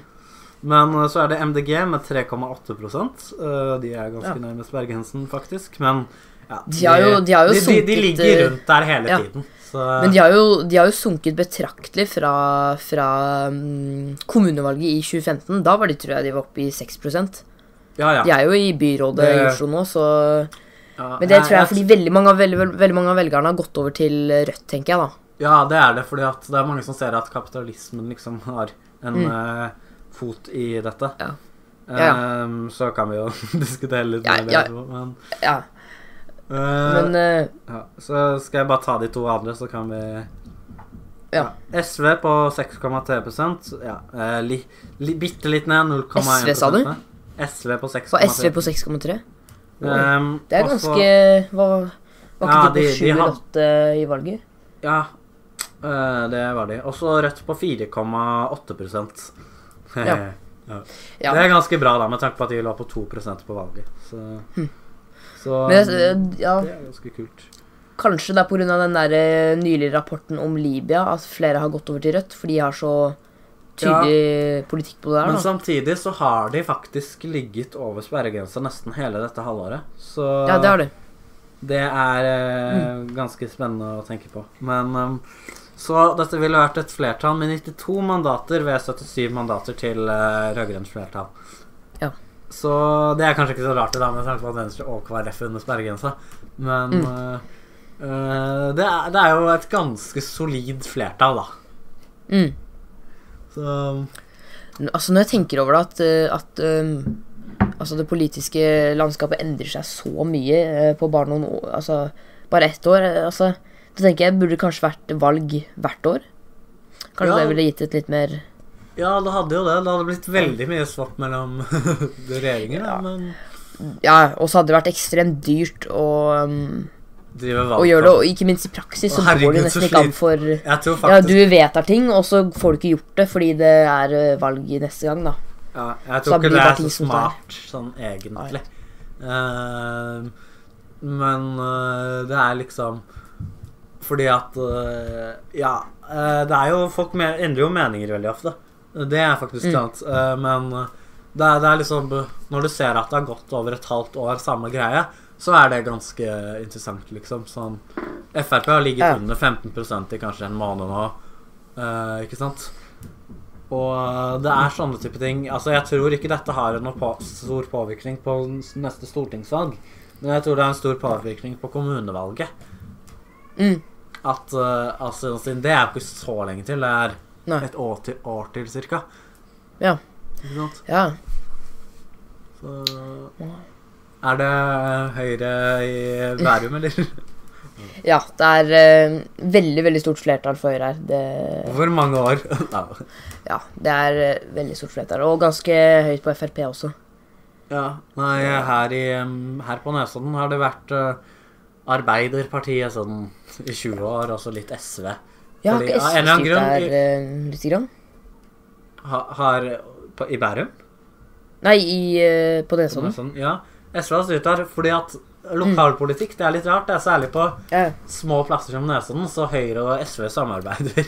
Men uh, så er det MDG med 3,8 eh, De er ganske Ja. nærmest bergensen, faktisk. Men ja, De har jo- de har jo de, de, de ligger rundt der hele tiden. Så, Men de har jo, de har jo sunket betraktelig fra, fra um, kommunevalget i 2015. Da var de, tror jeg de var oppe i 6 ja, ja. De er jo i byrådet i Oslo nå, så ja Men det tror jeg er fordi veldig mange, av, veldig, veldig mange av velgerne har gått over til Rødt, tenker jeg, da. Ja, det er det, fordi at det er mange som ser at kapitalismen liksom har en Mm. uh, fot i dette. Ja. Ja, Ehm, så kan vi jo *laughs* diskutere litt Ja, mer det ja. men Ja, eh, men uh, ja, Så skal jeg bare ta de to andre, så kan vi Ja. SV på 6,3% Ja, eh, li, li, bitte litt ned. 0,1 SV, sa du? SV på 6,3 Var SV på 6,3? Um, Det er ganske også, Var, var ikke Ja, de på de- 7 de eller had- 8 i valget? Ja, eh, det var de. Og så Rødt på 4,8 Ja. *laughs* ja. Ja. Det er ganske bra, da, med tanke på at de lå på 2% på valget. Så, så Men ja, det er ganske kult. kanskje det er pga. den der eh, nylige rapporten om Libya at flere har gått over til Rødt, for de har så tydelig politikk på det der. Men da. samtidig så har de faktisk ligget over sperregrensa nesten hele dette halvåret. Så Ja, det har de. det er eh, ganske spennende å tenke på. Men um, Så dette ville vært et flertall med 92 mandater ved 77 mandater til uh, rød-grønt flertall. Så det er kanskje ikke så rart, det da, med tanke på at Venstre og KrF er under sperregrensa. Men Mm. eh, det, er, det er jo et ganske solid flertall, da. Mm. Så Altså Når jeg tenker over det, at, eh, at um, altså det politiske landskapet endrer seg så mye på bare noen år Altså bare ett år. altså Da tenker jeg burde det kanskje vært valg hvert år. Kanskje Ja. det ville gitt et litt mer Ja, det hadde jo det. Det hadde blitt veldig mye svart mellom *laughs* regjeringer, Ja. men Ja, og så hadde det vært ekstremt dyrt å, um, og gjør det. Og ikke minst i praksis så går det nesten ikke an for Ja, du vedtar ting, og så får du ikke gjort det fordi det er eh, valg i neste gang, da. Ja, jeg tror ikke det er så smart sånn egentlig. Uh, men uh, det er liksom Fordi at uh, Ja, det er jo Folk endrer jo meninger veldig ofte. Det er faktisk Mm. sant. Eh, men eh, det er, det er liksom Når du ser at det har gått over et halvt år, samme greie, så er det ganske interessant, liksom. Sånn Frp har ligget Ja. under 15 i kanskje en måned nå, uh, ikke sant? Og det er sånne type ting Altså, jeg tror ikke dette har noen på, stor påvirkning på neste stortingsvalg. Men jeg tror det har en stor påvirkning på kommunevalget. Mm. At uh, altså, Det er jo ikke så lenge til. Det er Nei. et år til, år til cirka. Ja. Ikke sant? Ja. Så Er det Høyre i Bærum, eller? *laughs* ja det er uh, veldig, veldig stort flertall for Høyre her. Det, Hvor mange år? *laughs* Ja, det er uh, veldig stort flertall. Og ganske høyt på Frp også. Ja, nei, her, i, um, her på Nesodden har det vært uh, Arbeiderpartiet sånn i 20 år, og så litt SV. Ja, har Fordi, ikke SV-styrt der uh, lite grann? Ha, har på, I Bærum? Nei, i, uh, på På Nesodden. Sånn, Ja. SV har styrt der fordi at lokalpolitikk det er litt rart. Det er særlig på Ja. små plasser som Nesodden, så Høyre og SV samarbeider.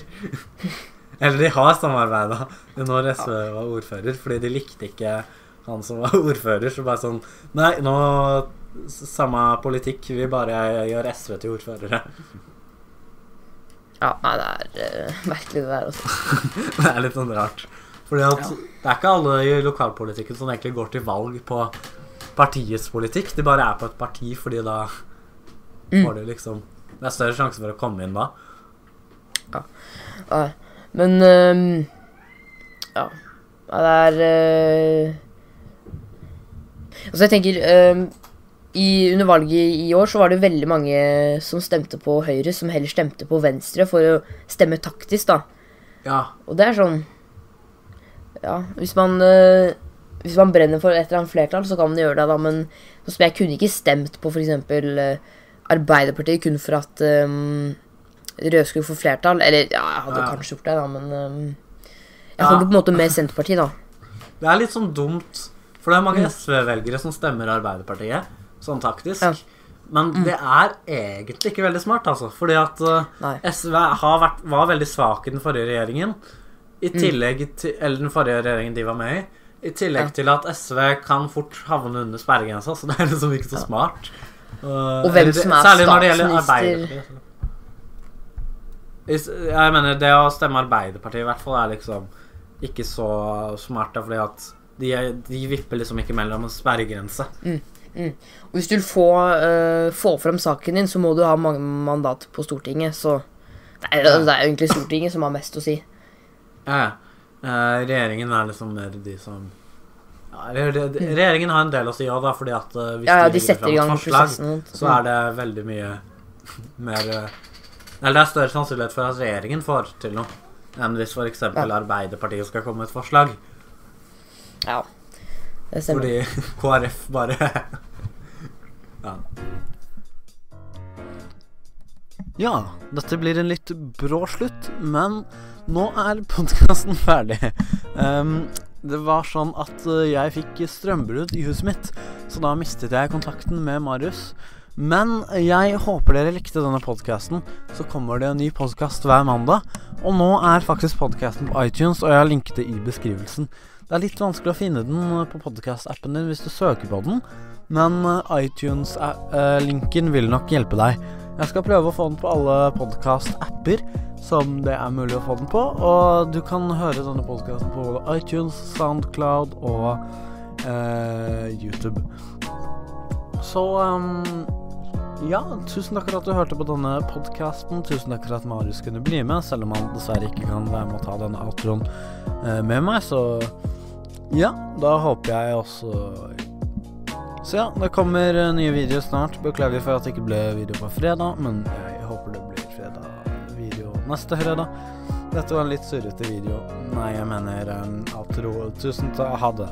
*laughs* Eller de har samarbeida når SV var ordfører, fordi de likte ikke han som var *laughs* ordfører. Så bare sånn Nei, nå Samme politikk, vi bare gjør SV til ordførere. Ja, nei, det er uh, merkelig det der, altså. *laughs* Det er litt sånn rart. Fordi at Ja. det er ikke alle i lokalpolitikken som egentlig går til valg på partiets politikk. De bare er på et parti fordi da Mm. får de liksom Det er større sjanse for å komme inn da. Ja, Men um, Ja. Ja, det er uh, Altså, jeg tenker ehm, i, Under valget i, år så var det veldig mange som stemte på Høyre, som heller stemte på Venstre for å stemme taktisk, da. Ja. Og det er sånn Ja, hvis man øh, Hvis man brenner for et eller annet flertall, så kan man gjøre det, da, men sånn som jeg kunne ikke stemt på f.eks. Uh, Arbeiderpartiet kun for at øh, Rød skulle få flertall. Eller ja, jeg hadde Ja. kanskje gjort det, da, men Jeg Ja. holder på en måte med Senterpartiet, da. Det er litt sånn dumt, for det er mange. SV-velgere som stemmer Arbeiderpartiet, sånn taktisk. Ja. Mm. Men det er egentlig ikke veldig smart, altså. Fordi at uh, SV har vært, var veldig svak i den forrige regjeringen. I Mm. tillegg til Eller den forrige regjeringen de var med i. I tillegg Ja. til at SV kan fort havne under sperregrensa, så det er liksom ikke så smart. Uh, Og hvem eller som er Særlig når det gjelder. Arbeiderpartiet. Jeg mener, det å stemme Arbeiderpartiet i hvert fall er liksom ikke så smart, fordi at de, de vipper liksom ikke mellom en sperregrense. Og hvis du vil få, uh, få fram saken din, så må du ha mange mandat på Stortinget, så det det er jo egentlig Stortinget som har mest å si. Ja. Eh, regjeringen er liksom mer de som ja, re- re- Regjeringen har en del å si òg, fordi at uh, hvis Ja, ja, de de setter i gang forslag, prosessen. så er det veldig mye *laughs* mer uh, Eller det er større sannsynlighet for at regjeringen får til noe, enn hvis f.eks. Ja. Arbeiderpartiet skal komme med et forslag. Ja. Fordi *laughs* KrF bare Ja. Ja, dette blir en litt brå slutt, men nå er podkasten ferdig. Um, det var sånn at uh, jeg fikk strømbrudd i huset mitt, så da mistet jeg kontakten med Marius. Men jeg håper dere likte denne podkasten. Så kommer det en ny podkast hver mandag. Og nå er faktisk podkasten på iTunes, og jeg har linket det i beskrivelsen. Det er litt vanskelig å finne den på podkast-appen din hvis du søker på den, men uh, iTunes-linken vil nok hjelpe deg. Jeg skal prøve å få den på alle podkast-apper som det er mulig å få den på, og du kan høre denne podkasten på både iTunes, Soundcloud og eh, YouTube. Så um, ja, tusen takk for at du hørte på denne podkasten. Tusen takk for at Marius kunne bli med, selv om han dessverre ikke kan være med å ta denne outroen eh, med meg. Så ja, da håper jeg også Så ja, det kommer eh, nye videoer snart. Beklager for at det ikke ble video på fredag, men jeg håper det blir fredag-video neste fredag. Dette var en litt surrete video. Nei, jeg mener um, outro. Tusen takk. Ha det.